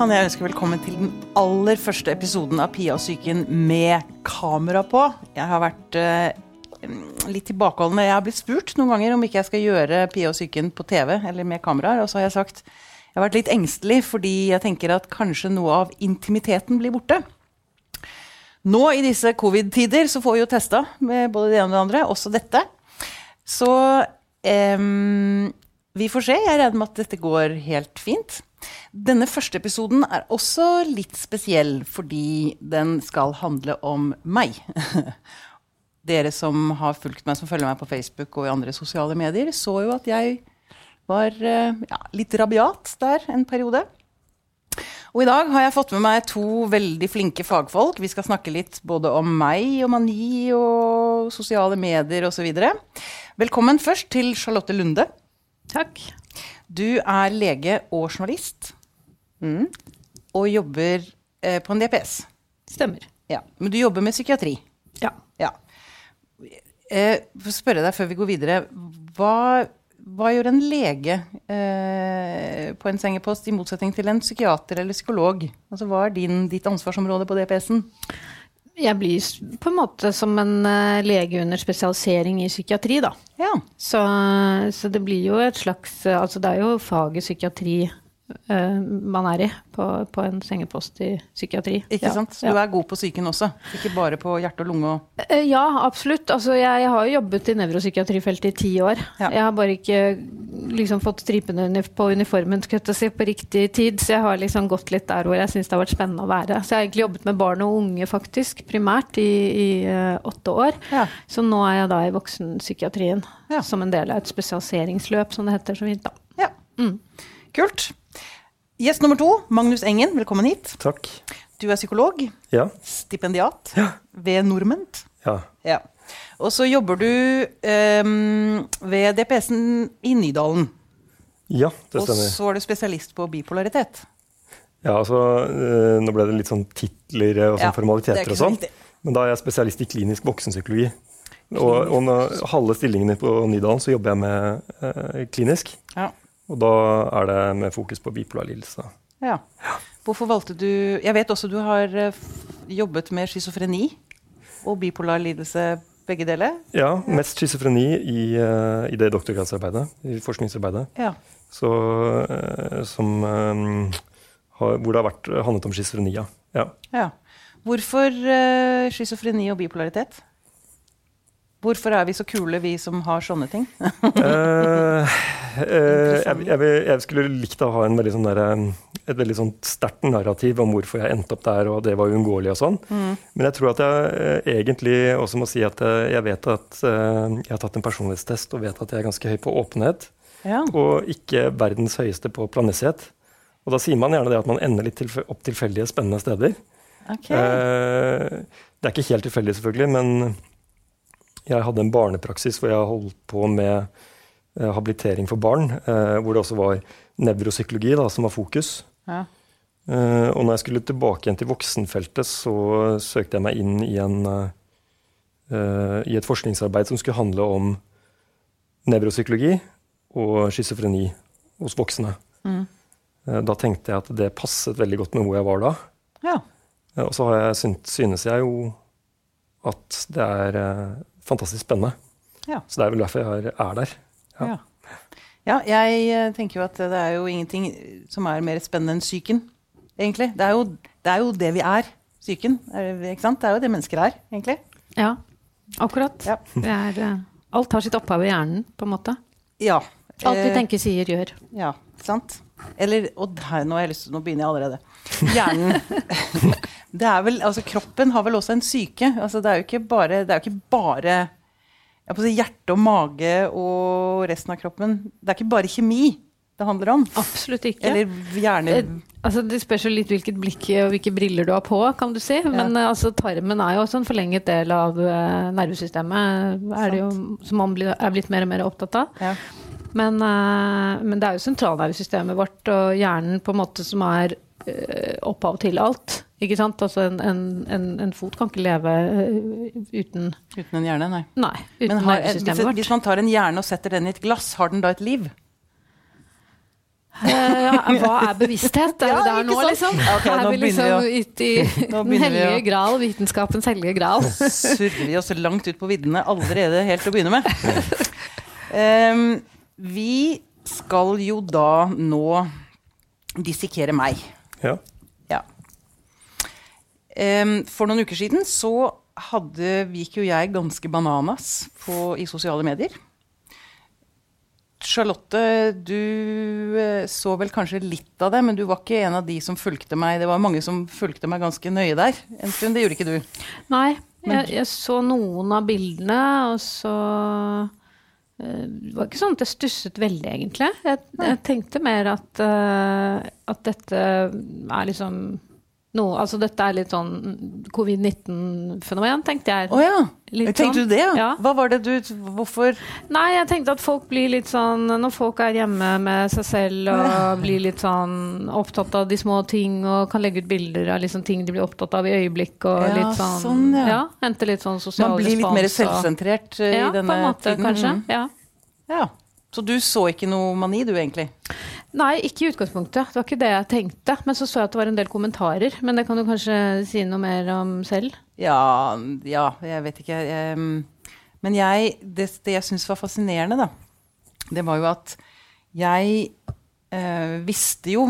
kan jeg ønske velkommen til den aller første episoden av Pia og psyken med kamera på. Jeg har vært eh, litt tilbakeholdende. Jeg har blitt spurt noen ganger om ikke jeg skal gjøre Pia og psyken på TV eller med kameraer, og så har jeg sagt jeg har vært litt engstelig fordi jeg tenker at kanskje noe av intimiteten blir borte. Nå i disse covid-tider så får vi jo testa med både det ene og det andre, også dette. Så em, vi får se. Jeg regner med at dette går helt fint. Denne første episoden er også litt spesiell fordi den skal handle om meg. Dere som har fulgt meg, som følger meg på Facebook og i andre sosiale medier, så jo at jeg var eh, ja, litt rabiat der en periode. Og i dag har jeg fått med meg to veldig flinke fagfolk. Vi skal snakke litt både om meg og mani og sosiale medier osv. Velkommen først til Charlotte Lunde. Takk. Du er lege og journalist. Mm. Og jobber eh, på en DPS. Stemmer. Ja. Men du jobber med psykiatri. Ja. Ja. Eh, for å spørre deg før vi går videre. Hva, hva gjør en lege eh, på en sengepost i motsetning til en psykiater eller psykolog? Altså, hva er din, ditt ansvarsområde på DPS-en? Jeg blir på en måte som en eh, lege under spesialisering i psykiatri, da. Ja. Så, så det blir jo et slags eh, Altså det er jo faget psykiatri man er i på, på en sengepost i psykiatri. Ikke sant? Så Ja. du er god på psyken også? Ikke bare på hjerte og lunge og Eh, Ja, absolutt. Altså, jeg, jeg har jo jobbet i nevropsykiatrifeltet i ti år. Ja. Jeg har bare ikke liksom fått stripene på uniformen si, på riktig tid, så jeg har liksom gått litt der hvor jeg syns det har vært spennende å være. Så jeg har egentlig jobbet med barn og unge, faktisk, primært, i, i uh, åtte år. Ja. Så nå er jeg da i voksenpsykiatrien, som en del av et spesialiseringsløp, som det heter så fint. da. Ja. Kult. Gjest nummer to, Magnus Engen, velkommen hit. Takk. Du er psykolog, Ja. stipendiat Ja. ved Norment. ja. Ja. Og så jobber du um, ved DPS-en i Nydalen. Ja, det Og så er du spesialist på bipolaritet. Ja, altså, eh, nå ble det litt sånn titler og sånn Ja, det er formaliteter og så sånn. Men da er jeg spesialist i klinisk voksenpsykologi. Og, og halve stillingene på Nydalen så jobber jeg med eh, klinisk. Ja. Og da er det med fokus på bipolar lidelse. ja. Hvorfor valgte du Jeg vet også du har eh, jobbet med schizofreni og bipolar lidelse, begge deler. Ja, mest schizofreni i, eh, i det doktorgradsarbeidet, i forskningsarbeidet. Ja. Så, eh, som, har, hvor det har vært, handlet om schizofrenia. ja. ja. Hvorfor schizofreni og bipolaritet? Hvorfor er vi så kule, vi som har sånne ting? uh, uh, jeg, jeg, jeg skulle likt å ha en veldig sånn der, et veldig sånn sterkt narrativ om hvorfor jeg endte opp der, og det var uunngåelig og sånn. Men jeg tror at jeg eh, egentlig også må si at eh, jeg vet at eh, jeg har tatt en personlighetstest og vet at jeg er ganske høy på åpenhet, Ja. og ikke verdens høyeste på planmessighet. Og da sier man gjerne det at man ender litt tilf opp tilfeldige, spennende steder. Okay. Uh, det er ikke helt tilfeldig, selvfølgelig, men jeg hadde en barnepraksis hvor jeg holdt på med eh, habilitering for barn, eh, hvor det også var nevropsykologi da, som var fokus. Ja. Eh, og når jeg skulle tilbake igjen til voksenfeltet, så søkte jeg meg inn i, en, i et forskningsarbeid som skulle handle om nevropsykologi og schizofreni hos voksne. Mm. Eh, da tenkte jeg at det passet veldig godt med hvor jeg var da. ja. Og så har jeg, synes jeg jo at det er fantastisk spennende. Ja. Så det er vel derfor jeg er, er der. Ja. Ja. ja, jeg eh, tenker jo at det er jo ingenting som er mer spennende enn psyken, egentlig. Det er jo det, er jo det vi er, psyken. det- Ikke sant? Det er jo det mennesker er, egentlig. Ja, akkurat. Ja. Det er, eh, alt har sitt opphav i hjernen, på en måte. Ja. Alt vi Eh, tenker, sier, gjør. Ja, sant? Eller Og der, nå, til- nå begynner jeg allerede. Hjernen. det er vel, altså Kroppen har vel også en syke. Altså, det er jo ikke bare, det er jo ikke bare si, hjerte og mage og resten av kroppen. Det er ikke bare kjemi det handler om. Absolutt ikke. Eller hjerne... Eh, Altså, det spørs jo litt hvilket blikk og hvilke briller du har på, kan du si. Men ja. altså, tarmen er jo også en forlenget del av eh, nervesystemet, er det jo, som man er blitt mer og mer opptatt av. Ja. Men, eh, men det er jo sentralnervesystemet vårt og hjernen på en måte som er eh, opphav til alt. Ikke sant? Altså en, en, en, fot kan ikke leve eh, uten Uten en hjerne, nei. Nei, uten Men har, hvis, hvis man tar en hjerne og setter den i et glass, har den da et liv? Uh, hva er bevissthet? Er Ja, det der nå, liksom? Okay, ok, nå er vi liksom ute i den hellige å- gral, vitenskapens hellige gral? surrer vi oss langt ut på viddene allerede helt til å begynne med. Em, vi skal jo da nå dissekere meg. Ja. Ja. Um, for noen uker siden så hadde, gikk jo jeg ganske bananas på, i sosiale medier. Charlotte, du eh, så vel kanskje litt av det, men du var ikke en av de som fulgte meg. Det var mange som fulgte meg ganske nøye der en stund. Det gjorde ikke du. Nei, jeg, jeg så noen av bildene, og så Det var ikke sånn at jeg stusset veldig, egentlig. Jeg, jeg tenkte mer at, eh, at dette er liksom noe Altså dette er litt sånn covid-19-fenomen, tenkte jeg. Å ja. Litt Tenkte sånn. du det? Ja. Hva var det du Hvorfor Nei, jeg tenkte at folk blir litt sånn Når folk er hjemme med seg selv og blir litt sånn opptatt av de små ting og kan legge ut bilder av liksom ting de blir opptatt av i øyeblikk og Ja, litt sånn, sånn, ja. ja. Hente litt sånn sosial respons. Man blir litt mer selvsentrert og- denne tiden Ja, på en måte, tiden? kanskje. Ja. Ja. Så du så ikke noe mani, du, egentlig? Nei, ikke i utgangspunktet. Det var ikke det jeg tenkte. Men så så jeg at det var en del kommentarer. Men det kan du kanskje si noe mer om selv? Ja, ja jeg vet ikke. Men jeg, det, det jeg syns var fascinerende, da, det var jo at jeg eh, visste jo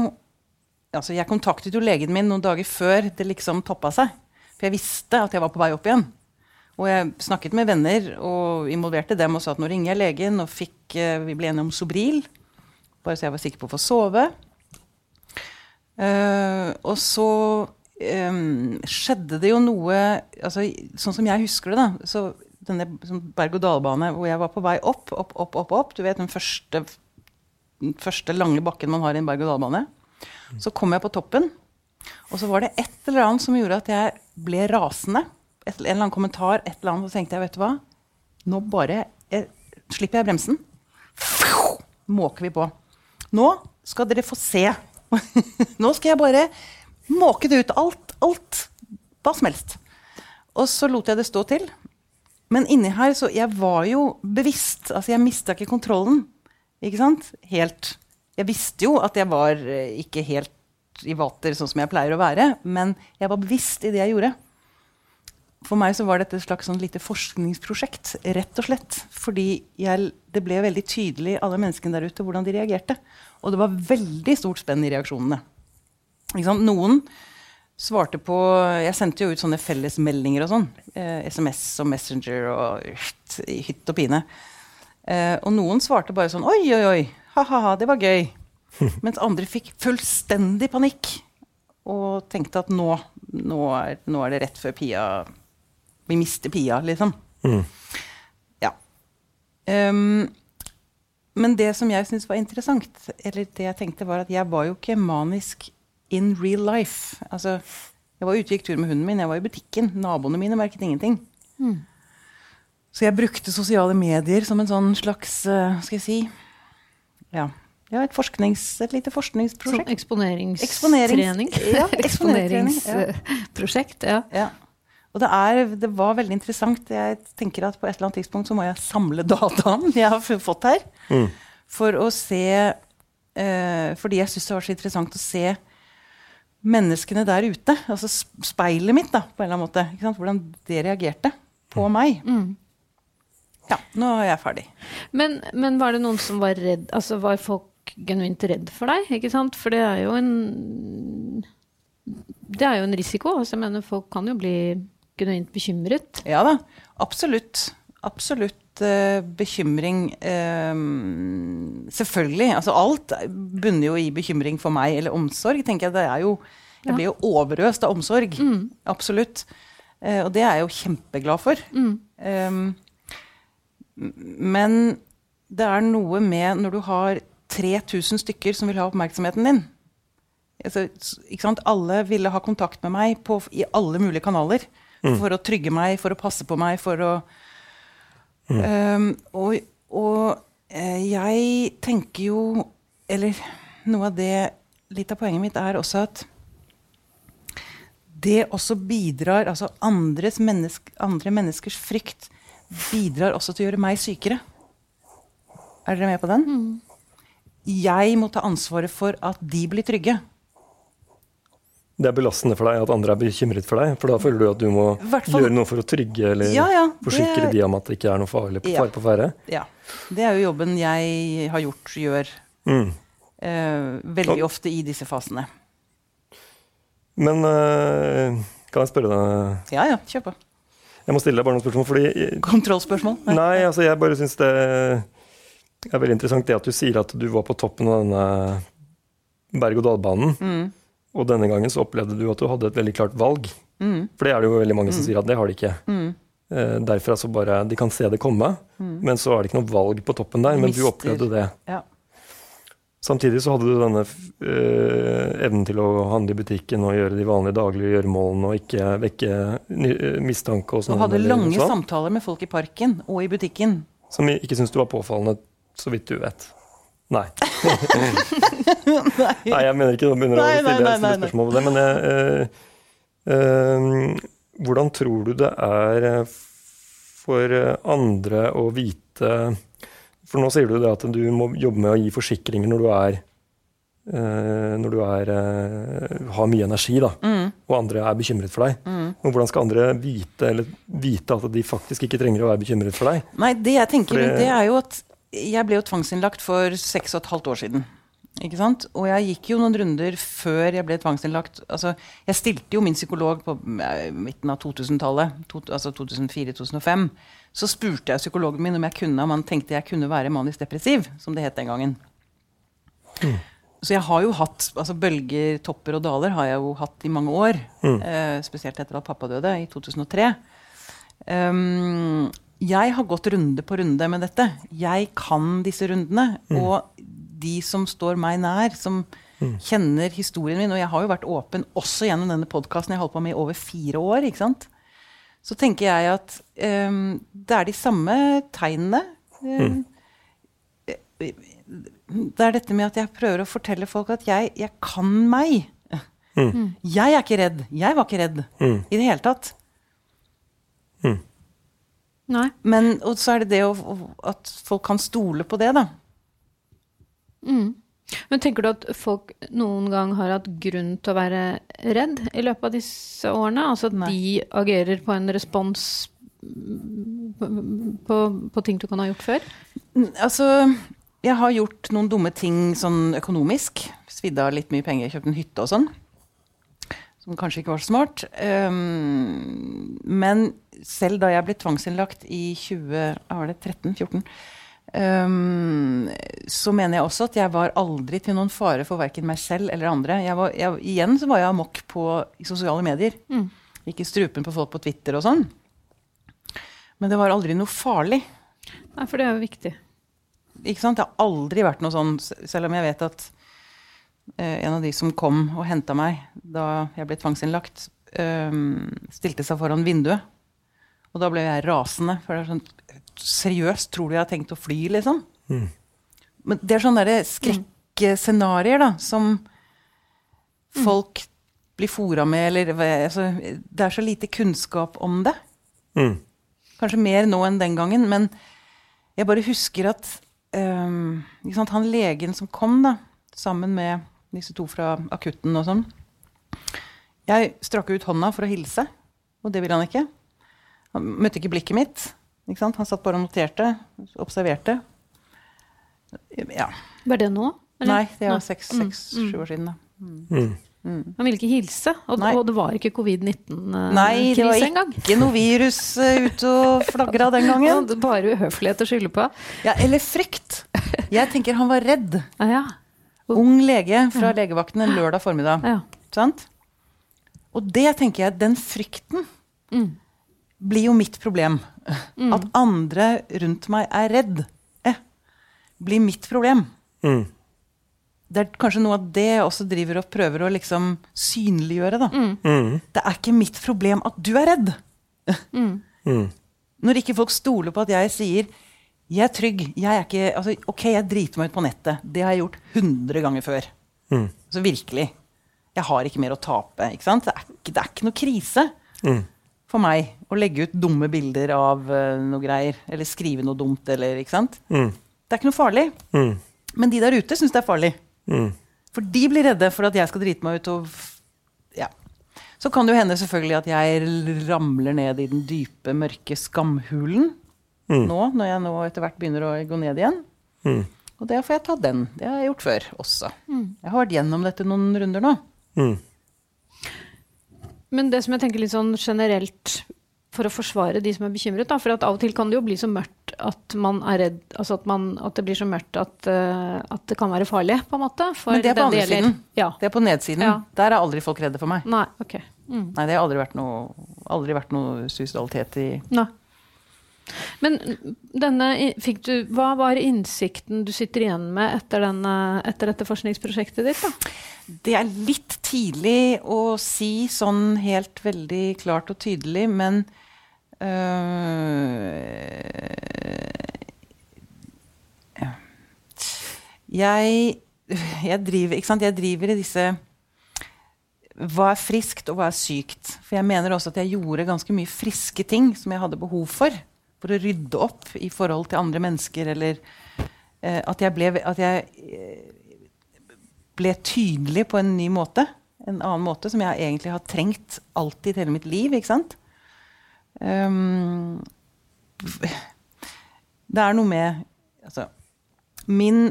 Altså, jeg kontaktet jo legen min noen dager før det liksom toppa seg. For jeg visste at jeg var på vei opp igjen. Og jeg snakket med venner og involverte dem og sa at nå ringer jeg legen, og fikk, eh, vi ble enige om Sobril. Bare så jeg var sikker på å få sove. Uh, og så um, skjedde det jo noe altså, Sånn som jeg husker det, da. Så denne sånn berg-og-dal-bane hvor jeg var på vei opp, opp, opp, opp. opp du vet den første, den første lange bakken man har i en berg-og-dal-bane. Så kom jeg på toppen, og så var det et eller annet som gjorde at jeg ble rasende. Et, en eller annen kommentar, et eller annet, så tenkte jeg, vet du hva? Nå bare jeg, slipper jeg bremsen. Måker vi på. Nå skal dere få se. Nå skal jeg bare måke det ut. Alt. Alt. Hva som helst. Og så lot jeg det stå til. Men inni her, så Jeg var jo bevisst. Altså, jeg mista ikke kontrollen. Ikke sant? Helt. Jeg visste jo at jeg var eh, ikke helt i vater sånn som jeg pleier å være, men jeg var bevisst i det jeg gjorde. For meg så var dette et slags sånn lite forskningsprosjekt, rett og slett. Fordi jeg, det ble veldig tydelig, alle menneskene der ute, hvordan de reagerte. Og det var veldig stort spenn i reaksjonene. Noen svarte på Jeg sendte jo ut sånne fellesmeldinger og sånn. Eh, SMS og Messenger og i hytt og pine. Eh, og noen svarte bare sånn Oi, oi, oi. Ha-ha, det var gøy. Mens andre fikk fullstendig panikk og tenkte at nå, nå, er, nå er det rett før Pia Vi mister Pia, liksom. Mm. Ja. Um, men det som jeg syntes var interessant, eller det jeg tenkte, var at jeg var jo ikke manisk in real life. Altså, jeg var ute og gikk tur med hunden min, jeg var i butikken. Naboene mine merket ingenting. Så jeg brukte sosiale medier som en sånn slags eh, Skal jeg si Ja, ja et, forsknings, et lite forskningsprosjekt. Sånn eksponeringstrening? Ja, eksponeringstrening, ja. Eksponeringsprosjekt, ja. Ja. Og det, er, det var veldig interessant. Jeg tenker at på et eller annet tidspunkt så må jeg samle dataen jeg har fått her, Mm. for å se eh, Fordi jeg syns det var så interessant å se menneskene der ute. Altså speilet mitt, da, på en eller annen måte. Ikke sant? Hvordan det reagerte på meg. Mm. Ja, nå er jeg ferdig. Men, men var det noen som var redd Altså var folk genuint redd for deg? Ikke sant? For det er jo en Det er jo en risiko. Altså, jeg mener, folk kan jo bli genuint bekymret. Ja da, absolutt. Absolutt eh, bekymring. eh, selvfølgelig. Altså alt bunner jo i bekymring for meg, eller omsorg. tenker jeg. Det er jo, jeg blir jo overøst av omsorg. Absolutt. Eh, og det er jeg jo kjempeglad for. Um, men det er noe med når du har 3000 stykker som vil ha oppmerksomheten din. Altså? Alle ville ha kontakt med meg på, i alle mulige kanaler. For å trygge meg, for å passe på meg, for å um, Og, og eh, jeg tenker jo Eller noe av det Litt av poenget mitt er også at det også bidrar Altså andres mennesk, andre menneskers frykt bidrar også til å gjøre meg sykere. Er dere med på den? jeg må ta ansvaret for at de blir trygge. Det er belastende for deg at andre er bekymret for deg? For da føler du at du må Hvertfall, gjøre noe for å trygge eller ja, ja, forsikre det, de om at det ikke er noe farlig, Ja. fare på ferde? ja, det er jo jobben jeg har gjort, gjør Mm. eh, veldig ofte i disse fasene. Men øh, kan jeg spørre deg Ja ja, kjør på. Jeg må stille deg bare noen spørsmål, fordi Kontrollspørsmål? Nei, altså jeg bare syns det er veldig interessant det at du sier at du var på toppen av denne berg-og-dal-banen. Mm. Og denne gangen så opplevde du at du hadde et veldig klart valg. Mm. For det er det jo veldig mange som sier at det har de ikke. Mm. Eh, derfra så bare De kan se det komme, Mm. men så er det ikke noe valg på toppen der. Men du opplevde det. Ja. Samtidig så hadde du denne øh, evnen til å handle i butikken og gjøre de vanlige daglige gjøremålene og ikke vekke eh, mistanke og Og Du hadde lange samtaler med folk i parken og i butikken. Som ikke syntes du var påfallende, så vidt du vet. Nei. Nei, jeg mener ikke å begynne å stille, nei, spørsmål om det, men eh, eh, hvordan tror du det er eh, for eh, andre å vite For nå sier du det at du må jobbe med å gi forsikringer når du er eh, når du er, eh, har mye energi, da, Mm. og andre er bekymret for deg. Mm. Men hvordan skal andre vite, eller vite at de faktisk ikke trenger å være bekymret for deg? Nei, det jeg tenker For det- det er jo at jeg ble jo tvangsinnlagt for seks og et halvt år siden. Ikke sant? Og jeg gikk jo noen runder før jeg ble tvangsinnlagt. Altså, jeg stilte jo min psykolog på eh, midten av 2000-tallet, to, altså 2004-2005. Så spurte jeg psykologen min om jeg kunne, om han tenkte jeg kunne være manisk depressiv, som det het den gangen. Så jeg har jo hatt altså bølger, topper og daler har jeg jo hatt i mange år. Mm. Eh, spesielt etter at pappa døde i 2003. Um, jeg har gått runde på runde med dette. Jeg kan disse rundene. Og de som står meg nær, som kjenner historien min Og jeg har jo vært åpen også gjennom denne podkasten jeg holdt på med i over fire år. ikke sant? Så tenker jeg at um, det er de samme tegnene. Um, Det er dette med at jeg prøver å fortelle folk at jeg, jeg kan meg. Jeg er ikke redd. Jeg var ikke redd Mm. i det hele tatt. Nei. Men og så er det det å, at folk kan stole på det, da. Mm. Men tenker du at folk noen gang har hatt grunn til å være redd i løpet av disse årene? Altså at Nei. de agerer på en respons på, på ting du kan ha gjort før? Altså, jeg har gjort noen dumme ting sånn økonomisk. Svidd av litt mye penger, kjøpt en hytte og sånn. Som kanskje ikke var så smart. Um, men selv da jeg ble tvangsinnlagt i 2013-14, um, så mener jeg også at jeg var aldri til noen fare for verken meg selv eller andre. Jeg var, jeg, igjen så var jeg amok på sosiale medier. Mm. Gikk i strupen på folk på Twitter og sånn. Men det var aldri noe farlig. Nei, for det er jo viktig. Ikke sant? Det har aldri vært noe sånn, selv om jeg vet at en av de som kom og henta meg da jeg ble tvangsinnlagt, eh, stilte seg foran vinduet. Og da ble jeg rasende. For det er sånn Seriøst, tror du jeg har tenkt å fly, liksom? Mm. Men det er sånne derre skrekkscenarioer, da, som folk blir fora med, eller altså, Det er så lite kunnskap om det. Mm. Kanskje mer nå enn den gangen, men jeg bare husker at um, ikke sant, han legen som kom da, sammen med disse to fra akutten og sånn Jeg strakk ut hånda for å hilse, og det ville han ikke. Han møtte ikke blikket mitt. Ikke sant? Han satt bare og noterte, observerte. Ja. Var det nå? eller? Nei, det er var seks, Mm, mm. år siden. da. Mm. Han ville ikke hilse, og, og det var ikke Nei, det var covid-19-krise engang. ikke noe virus eh, ute og flagra den gangen. Bare uhøflighet å skylde på. Ja, eller frykt. Jeg tenker han var redd. Ah, ja. Ung lege fra legevakten en lørdag formiddag. Ja. Sant? Og det tenker jeg, den frykten Mm. blir jo mitt problem. At andre rundt meg er redd, eh, blir mitt problem. Mm. Det er kanskje noe av det jeg også driver og prøver å liksom synliggjøre. da. Mm. Mm. Det er ikke mitt problem at du er redd. Mm. Mm. Når ikke folk stoler på at jeg sier jeg er trygg. Jeg er ikke, altså, ok, jeg driter meg ut på nettet. Det har jeg gjort 100 ganger før. Mm. Så virkelig. Jeg har ikke mer å tape. ikke sant? Det er ikke, det er ikke noe krise Mm. for meg å legge ut dumme bilder av uh, noe greier. Eller skrive noe dumt. eller, ikke sant? Mm. Det er ikke noe farlig. Mm. Men de der ute syns det er farlig. Mm. For de blir redde for at jeg skal drite meg ut. og ja. Så kan det jo hende selvfølgelig at jeg ramler ned i den dype, mørke skamhulen Mm. nå, når jeg nå etter hvert begynner å gå ned igjen. Mm. Og det får jeg ta den. Det har jeg gjort før også. Jeg har vært gjennom dette noen runder nå. Mm. Men det som jeg tenker litt sånn generelt for å forsvare de som er bekymret, da, for at av og til kan det jo bli så mørkt at man er redd Altså at, man, at det blir så mørkt at, uh, at det kan være farlig, på en måte. For Men det er på andre siden. Ja. Det er på nedsiden. Ja. Der er aldri folk redde for meg. Nei, ok. Mm. Nei, det har aldri vært noe, aldri vært noe suicidalitet i Nei. Men denne, du, hva var innsikten du sitter igjen med etter, denne, etter dette forskningsprosjektet ditt? da? Det er litt tidlig å si sånn helt veldig klart og tydelig, men øh, jeg, jeg driver jeg driver i disse Hva er friskt, og hva er sykt? For jeg mener også at jeg gjorde ganske mye friske ting som jeg hadde behov for. For å rydde opp i forhold til andre mennesker, eller eh, at jeg ble, at jeg eh, ble tydelig på en ny måte. En annen måte som jeg egentlig har trengt alltid hele mitt liv. ikke sant? Um, det er noe med altså, Min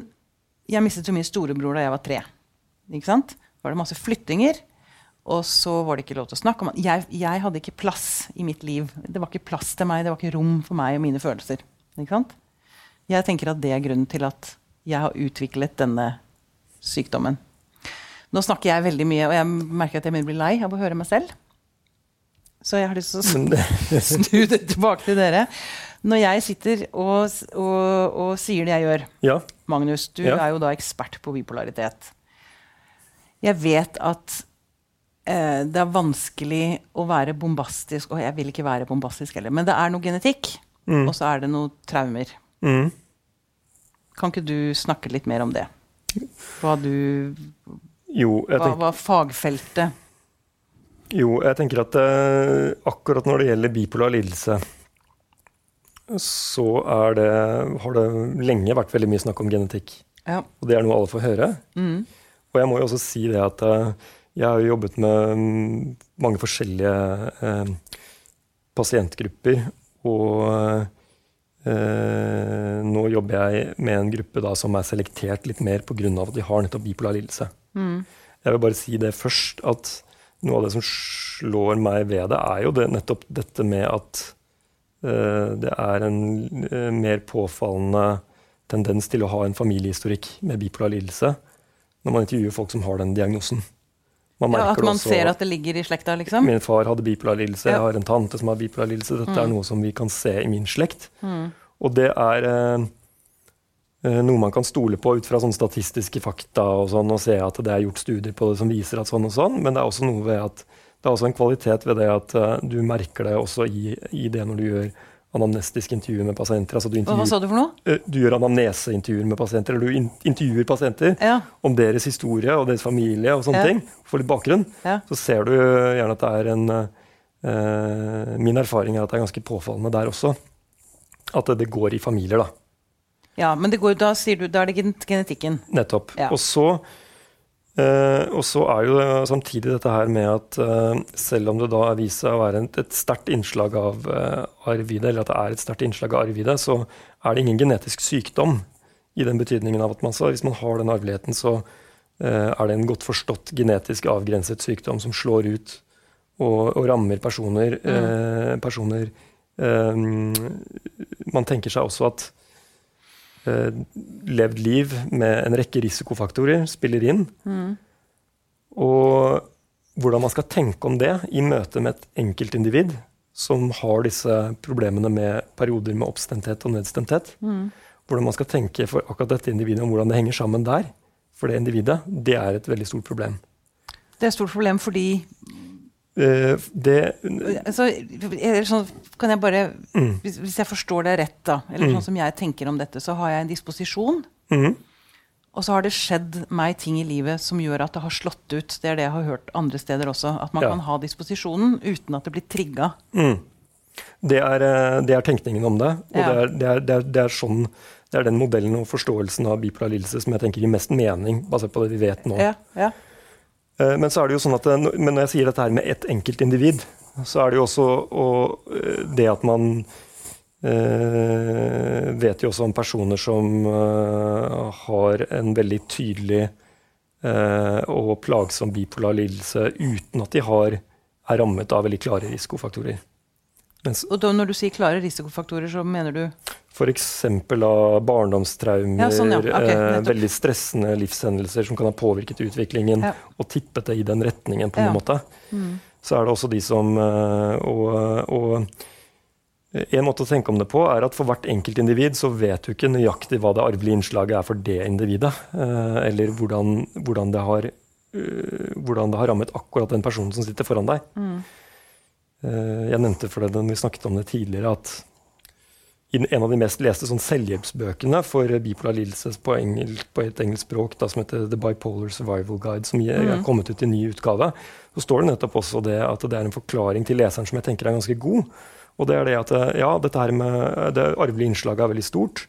Jeg mistet jo min storebror da jeg var tre. Ikke sant? var det masse flyttinger. Og så var det ikke lov til å snakke om han. jeg, jeg hadde ikke plass i mitt liv. Det var ikke plass til meg, det var ikke rom for meg og mine følelser. Jeg tenker at det er grunnen til at jeg har utviklet denne sykdommen. Nå snakker jeg veldig mye, og jeg merker at jeg begynner å bli lei av å høre meg selv. Så jeg har lyst til å snu det tilbake til dere. Når jeg sitter og, og, og sier det jeg gjør ja. Magnus, du Ja. er jo da ekspert på bipolaritet. Jeg vet at eh, det er vanskelig å være bombastisk, og jeg vil ikke være bombastisk heller, men det er noe genetikk, Mm. og så er det noen traumer. Mm. Kan ikke du snakke litt mer om det? Hva du Jo, jeg Hva var fagfeltet? jo, jeg tenker at eh, akkurat når det gjelder bipolar lidelse, så det, har det lenge vært veldig mye snakk om genetikk. Ja. Og det er noe alle får høre. Mm. Og jeg må jo også si det at eh, jeg har jo jobbet med mm, mange forskjellige eh, pasientgrupper. Og eh, nå jobber jeg med en gruppe da, som er selektert litt mer pga. at de har nettopp bipolar lidelse. Mm. Jeg vil bare si det først, at noe av det som slår meg ved det, er jo det, nettopp dette med at eh, det er en eh, mer påfallende tendens til å ha en familiehistorikk med bipolar lidelse når man intervjuer folk som har den diagnosen. Man Ja, at man også- ser at det ligger i slekta, liksom? Min far hadde bipolar lidelse, Ja. jeg har en tante som har bipolar lidelse. Dette er noe som vi kan se i min slekt. Mm. Og det er eh, eh, noe man kan stole på ut fra sånne statistiske fakta og sånn, og se at det er gjort studier på det som viser at sånn og sånn, men det er også noe ved at det er også en kvalitet ved det at uh, du merker det også i, i det når du gjør anamnestisk intervju med pasienter. Altså du, Hva, sa du for noe? eh, du gjør anamneseintervjuer med pasienter, eller du intervjuer pasienter Ja. om deres historie og deres familie og sånne Ja. ting, får litt bakgrunn, ja. så ser du gjerne at det er en eh, Min erfaring er at det er ganske påfallende der også. At det, går i familier, da. ja men det går, da sier du, da er det genetikken. Nettopp. Og, så, og så er jo det samtidig dette her med at eh, selv om det da viser seg å være et, sterkt innslag av arvide, eller at det er et sterkt innslag av arv i det, så er det ingen genetisk sykdom i den betydningen av at man så, hvis man har den arveligheten, så eh, er det en godt forstått genetisk avgrenset sykdom som slår ut og, og rammer personer. Eh, personer eh, man tenker seg også at eh, levd liv med en rekke risikofaktorer spiller inn. Mm. Og hvordan man skal tenke om det i møte med et enkeltindivid som har disse problemene med perioder med oppstemthet og nedstemthet. Mm. Hvordan man skal tenke for akkurat dette individet om hvordan det henger sammen der. For det individet, det er et veldig stort problem. Det er et stort problem fordi Eh, det altså, eller sånn, kan jeg bare, mm, hvis, hvis jeg forstår det rett, da, eller Mm. sånn som jeg tenker om dette, så har jeg en disposisjon. mm, Og så har det skjedd meg ting i livet som gjør at det har slått ut. Det er det jeg har hørt andre steder også. At man Ja. kan ha disposisjonen uten at det blir trigga. mm. Det er, eh, det er tenkningen om det. Og Ja. det, det, det, er, det, er sånn, det er den modellen og forståelsen av bipolar lidelse som jeg tenker gir mest mening, basert på det vi vet nå. Ja, ja. Eh, Men så er det jo sånn at men når jeg sier dette her med ett enkelt individ, så er det jo også og, eh, det at man eh, vet jo også om personer som eh, har en veldig tydelig eh, og plagsom bipolar lidelse uten at de har, er rammet av veldig klare risikofaktorer. Mens Og da, når du sier klare risikofaktorer, så mener du F.eks. av barndomstraumer, Ja, sånn, ja. okay, eh, veldig stressende livshendelser som kan ha påvirket utviklingen Ja. og tippet det i den retningen, på en måte. Så er det også de som eh, og, og en måte å tenke om det på er at for hvert enkelt individ så vet du ikke nøyaktig hva det arvelige innslaget er for det individet. eh, Eller hvordan, hvordan, det har, eh, hvordan det har rammet akkurat den personen som sitter foran deg. Eh, Jeg nevnte for det når vi snakket om det tidligere, at en av de mest leste sånn selvhjelpsbøkene for bipolar lidelse på, på et engelsk språk da, som heter The Bipolar Survival Guide, som er er kommet ut i ny utgave, så står det nettopp også det at det er en forklaring til leseren som jeg tenker er ganske god. Og det er det at eh, ja, dette her med det arvelige innslaget er veldig stort.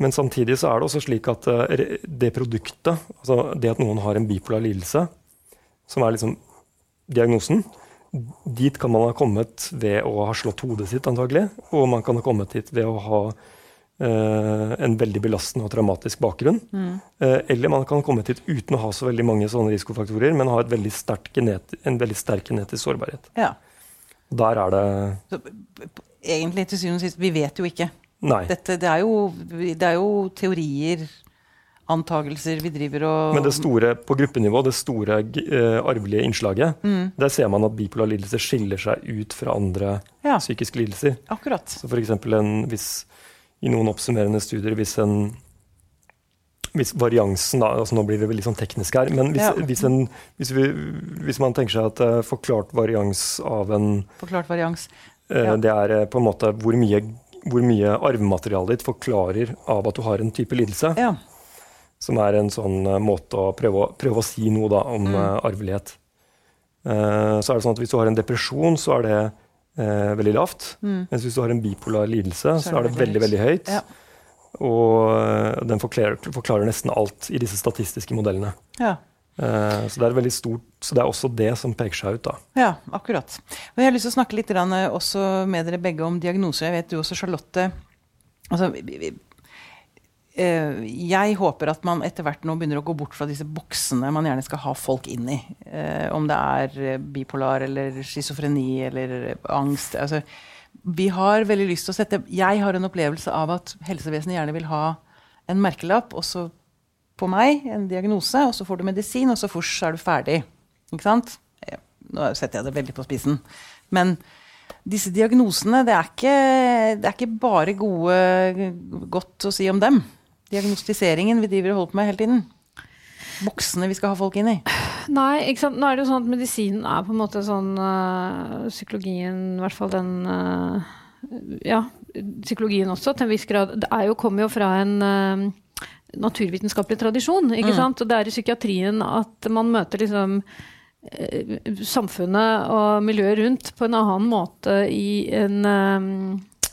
Men samtidig så er det også slik at eh, det produktet, altså det at noen har en bipolar lidelse, som er liksom diagnosen, dit kan man ha kommet ved å ha slått hodet sitt, antagelig. Og man kan ha kommet hit ved å ha eh, en veldig belastende og traumatisk bakgrunn. Eh, eller man kan ha kommet hit uten å ha så veldig mange sånne risikofaktorer, men ha et veldig en veldig sterk genetisk sårbarhet. Ja. Der er det Så, egentlig til syvende og sist, vi vet jo ikke. Dette, det, er jo, det er jo teorier, antagelser vi driver og Men det store på gruppenivå, det store uh, arvelige innslaget, Mm. der ser man at bipolar lidelse skiller seg ut fra andre Ja. psykiske lidelser. Akkurat. Så eksempel hvis, I noen oppsummerende studier hvis en hvis variansen da, altså Nå blir det veldig sånn teknisk her, men hvis, Ja. hvis, en, hvis, vi, hvis man tenker seg at uh, forklart varians av en Forklart varians. Ja. Uh, Det er uh, på en måte hvor mye, hvor mye arvematerialet ditt forklarer av at du har en type lidelse. Ja. Som er en sånn eh, måte å prøve, å prøve å si noe da, om Mm. eh, arvelighet. Uh, så er det sånn at Hvis du har en depresjon, så er det uh, veldig lavt. Mens hvis du har en bipolar lidelse, så, er det veldig, veldig høyt. Ja. Og den forklarer, forklarer nesten alt i disse statistiske modellene. Ja. Så det er veldig stort, så det er også det som peker seg ut. da. Ja, akkurat. Og jeg har lyst til å snakke litt også med dere begge om diagnoser. Jeg vet du også, Charlotte. Altså, jeg håper at man etter hvert nå begynner å gå bort fra disse boksene man gjerne skal ha folk inn i. Eh, om det er eh, bipolar eller schizofreni eller eh, angst. Altså, vi har veldig lyst til å sette Jeg har en opplevelse av at helsevesenet gjerne vil ha en merkelapp, også på meg, en diagnose, og så får du medisin, og så fors er du ferdig. Ikke sant? Eh, Nå setter jeg det veldig på spissen. Men disse diagnosene, det er ikke, det er ikke bare gode, godt å si om dem. Diagnostiseringen vi driver og holder på med hele tiden. Boksene vi skal ha folk inn i. Nei, ikke sant? nå er det jo sånn at medisinen er på en måte sånn øh, Psykologien, i hvert fall den øh, Ja, psykologien også, til en viss grad. Det er jo, kommer jo fra en øh, naturvitenskapelig tradisjon. ikke sant? Og det er i psykiatrien at man møter liksom samfunnet og miljøet rundt på en annen måte i en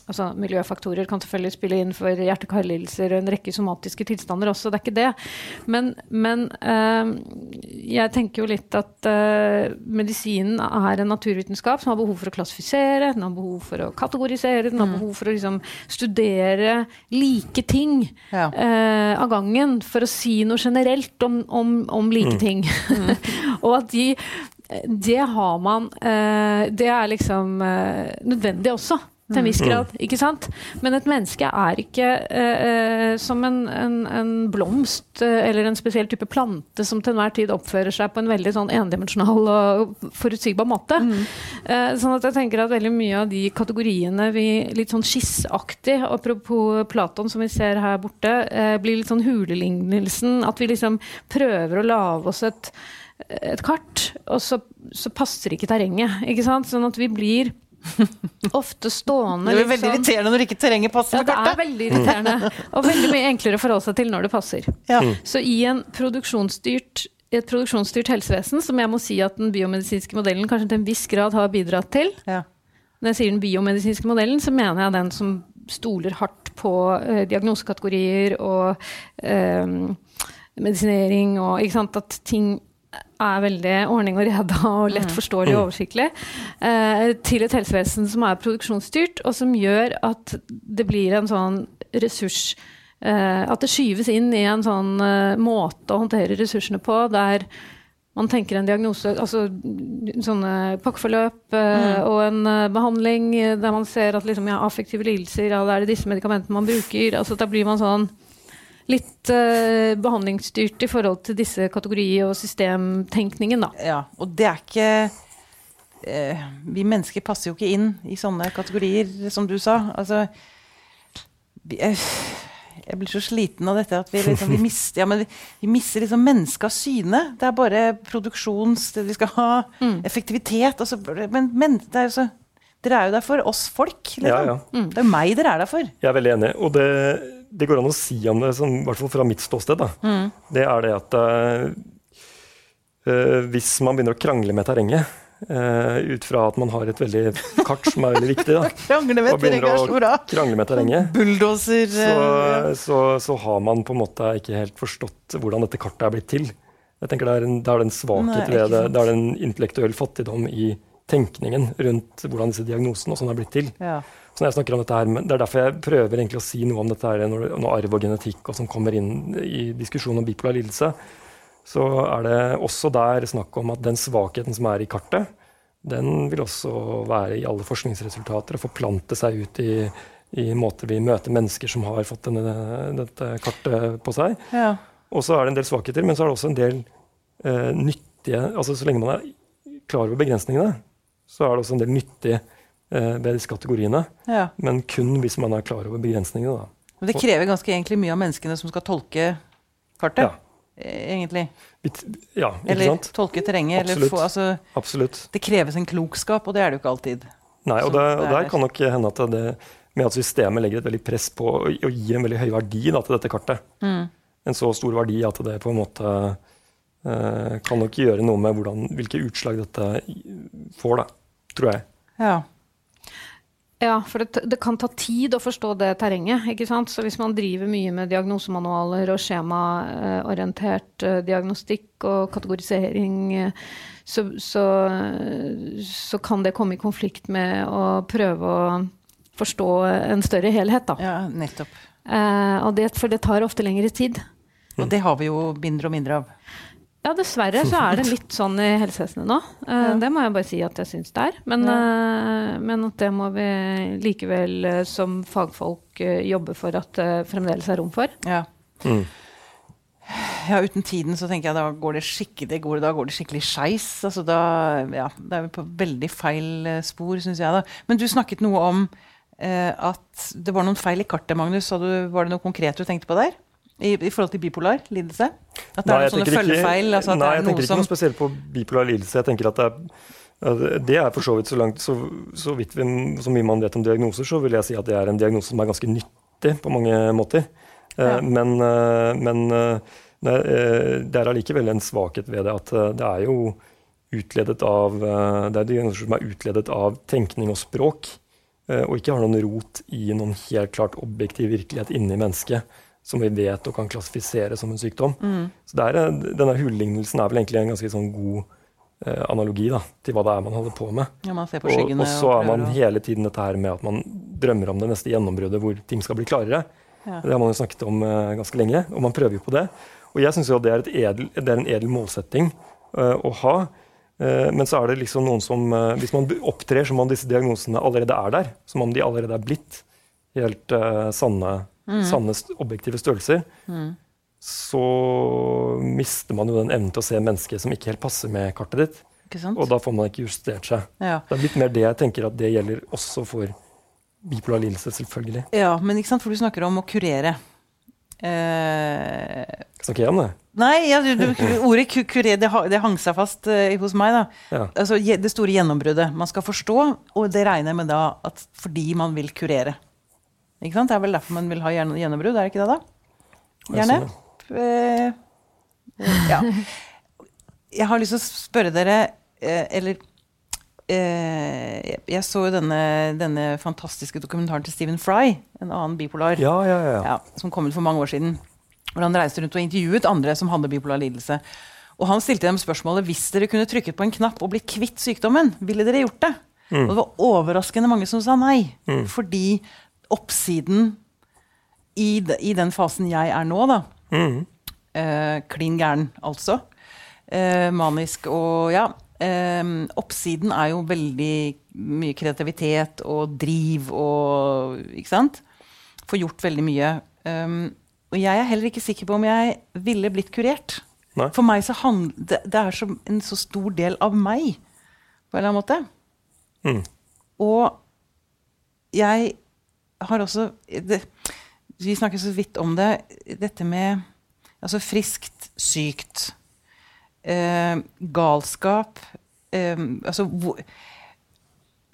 Altså, miljøfaktorer kan selvfølgelig spille inn for hjerte-karlidelser og en rekke somatiske tilstander også, det er ikke det. Men, men eh, jeg tenker jo litt at eh, medisinen er en naturvitenskap som har behov for å klassifisere, den har behov for å kategorisere, den har behov for å liksom, studere like ting Ja. eh, av gangen for å si noe generelt om, om, om like ting. og at de det har man eh, Det er liksom nødvendig også. Til en viss grad, ikke sant? Men et menneske er ikke eh, eh, som en, en, en blomst eh, eller en spesiell type plante som til enhver tid oppfører seg på en veldig sånn endimensjonal og forutsigbar måte. Eh, sånn at jeg tenker at veldig mye av de kategoriene vi litt sånn skissaktig, apropos Platon som vi ser her borte, eh, blir litt sånn hulelignelsen. At vi liksom prøver å lage oss et et kart, og så, så passer ikke terrenget. ikke sant? Sånn at vi blir ofte stående Det blir veldig sånn- irriterende når ikke terrenget passer Ja, det er veldig irriterende. Og veldig mye enklere å forholde seg til når det passer. Ja. Så i en produksjonsstyrt i et produksjonsstyrt helsevesen, som jeg må si at den biomedisinske modellen kanskje til en viss grad har bidratt til, Ja. når jeg sier den biomedisinske modellen, så mener jeg den som stoler hardt på uh, diagnosekategorier og uh, medisinering og ikke sant, At ting er veldig ordning og reda og lett mm. forståelig og mm. oversiktlig, uh, til et helsevesen som er produksjonsstyrt, og som gjør at det blir en sånn ressurs At det skyves inn i en sånn måte å håndtere ressursene på der man tenker en diagnose, altså sånne pakkeforløp mm. og en behandling der man ser at liksom, ja, affektive lidelser, ja, da er det disse medikamentene man bruker. altså Da blir man sånn litt uh, behandlingsstyrt i forhold til disse kategori- og systemtenkningen, da. Ja, og det er ikke Vi mennesker passer jo ikke inn i sånne kategorier, som du sa. Altså vi, jeg blir så sliten av dette at vi, liksom, vi mister, ja, vi, vi mister liksom mennesket av syne. Det er bare produksjons... Vi skal ha mm. effektivitet. Altså, men, men er jo så, dere er jo der for oss folk. Liksom. Ja, ja. Mm. Det er meg dere er der for. Jeg er veldig enig. Og det, det går an å si om det, som, i hvert fall fra mitt ståsted, da. Mm. det er det at uh, hvis man begynner å krangle med terrenget Uh, ut fra at man har et veldig kart som er veldig viktig. Da. krangle med terrenget Krangle med terrenget. Bulldoser. Så, så, så, har man på en måte ikke helt forstått hvordan dette kartet er blitt til. Jeg tenker Det er en, det er en svakhet ved det. Det er en intellektuell fattigdom i tenkningen rundt hvordan disse diagnosene og sånn er blitt til. Ja. Så når jeg snakker om dette her, Det er derfor jeg prøver egentlig å si noe om dette her, når, når arv og genetikk og som kommer inn i diskusjonen om bipolar lidelse så er det også der snakk om at den svakheten som er i kartet, den vil også være i alle forskningsresultater og forplante seg ut i, i måter vi møter mennesker som har fått denne, dette kartet på seg. Ja. Og så er det en del svakheter, men så er det også en del eh, nyttige altså Så lenge man er klar over begrensningene, så er det også en del nyttig eh, ved disse kategoriene. Ja. Men kun hvis man er klar over begrensningene. Da. Men det krever ganske egentlig mye av menneskene som skal tolke kartet? Ja. Eh, egentlig. Ja, eller sant? tolke terrenget. Absolutt. Få, altså, Absolutt. Det kreves en klokskap, og det er det jo ikke alltid. Nei, og, det, og der kan nok hende at det med at systemet legger et veldig press på å, å gi en veldig høy verdi da, til dette kartet. Mm. En så stor verdi at det på en måte eh, kan nok gjøre noe med hvordan, hvilke utslag dette får, da, tror jeg. Ja. Ja, for det, det, kan ta tid å forstå det terrenget. ikke sant? Så hvis man driver mye med diagnosemanualer og skjemaorientert uh, diagnostikk og kategorisering, uh, så, så, så, kan det komme i konflikt med å prøve å forstå en større helhet. Da. Ja, nettopp. Uh, det, for det tar ofte lengre tid. Og det har vi jo mindre og mindre av. Ja, dessverre så er det litt sånn i helsevesenet nå. Uh, ja. Det må jeg bare si at jeg syns det er. Men, ja. uh, men, at det må vi likevel uh, som fagfolk jobbe for at det fremdeles er rom for. Ja. Mm. ja. uten tiden så tenker jeg da går det skikkelig, går, da går det skikkelig skeis. Altså da, ja, da er vi på veldig feil spor, syns jeg. da. Men du snakket noe om at det var noen feil i kartet, Magnus. Du, var det noe konkret du tenkte på der? I, I, forhold til bipolar lidelse? At det nei, er sånne følgefeil? Altså nei, jeg tenker ikke noe spesielt på bipolar lidelse. Jeg tenker at det er, det er for så vidt så langt så, så vidt vi, så mye man vet om diagnoser, så vil jeg si at det er en diagnose som er ganske nyttig på mange måter. Eh, ja. Men, eh, men eh, det er allikevel en svakhet ved det at det er jo utledet av Det er diagnoser som er utledet av tenkning og språk, og ikke har noen rot i noen helt klart objektiv virkelighet inni mennesket som vi vet og kan klassifisere som en sykdom. Mm. Så er, Denne hullignelsen er vel egentlig en ganske sånn god eh, analogi da, til hva det er man holder på med. Ja, man og, og, så er man hele tiden dette her med at man drømmer om det neste gjennombruddet hvor ting skal bli klarere. Ja. Det har man jo snakket om eh, ganske lenge, og man prøver jo på det. Og jeg syns det, det, er en edel målsetting uh, å ha. Uh, men så er det liksom noen som uh, Hvis man opptrer som om disse diagnosene allerede er der, som om de allerede er blitt helt sanne mm. sanne objektive størrelser, mm. så mister man jo den evnen til å se mennesket som ikke helt passer med kartet ditt. Og da får man ikke justert seg. Ja. Det er litt mer det jeg tenker at det gjelder også for bipolar lidelse, selvfølgelig. Ja, men ikke sant, for du snakker om å kurere. Eh... Snakker jeg om det? Nei, ja, du, du, ordet kuré det, det, hang seg fast uh, hos meg. da. Ja. Altså, det store gjennombruddet. Man skal forstå, og det regner jeg med da at fordi man vil kurere. Ikke sant? Det er vel derfor man vil ha gjennombrudd, er det ikke det, da? Gjerne. Eh, ja. Jeg har lyst til å spørre dere, eh, eller eh, Jeg så jo denne, denne fantastiske dokumentaren til Stephen Fry, en annen bipolar, Ja, ja, ja. ja, som kom ut for mange år siden. Hvor han reiste rundt og intervjuet andre som hadde bipolar lidelse. Og han stilte dem spørsmålet hvis dere kunne trykket på en knapp og blitt kvitt sykdommen, ville dere gjort det? Og det var overraskende mange som sa nei. Fordi oppsiden i, de, i den fasen jeg er nå, da Mm. eh, Klin gæren, altså. Eh, manisk og ja. Eh, oppsiden er jo veldig mye kreativitet og driv og Ikke sant? Får gjort veldig mye. Um, og jeg er heller ikke sikker på om jeg ville blitt kurert. Nei. For meg så handler det, det er som en så stor del av meg, på en eller annen måte. Mm. Og jeg har også det, Vi snakker så vidt om det. Dette med altså friskt, sykt, eh, galskap eh, Altså hvor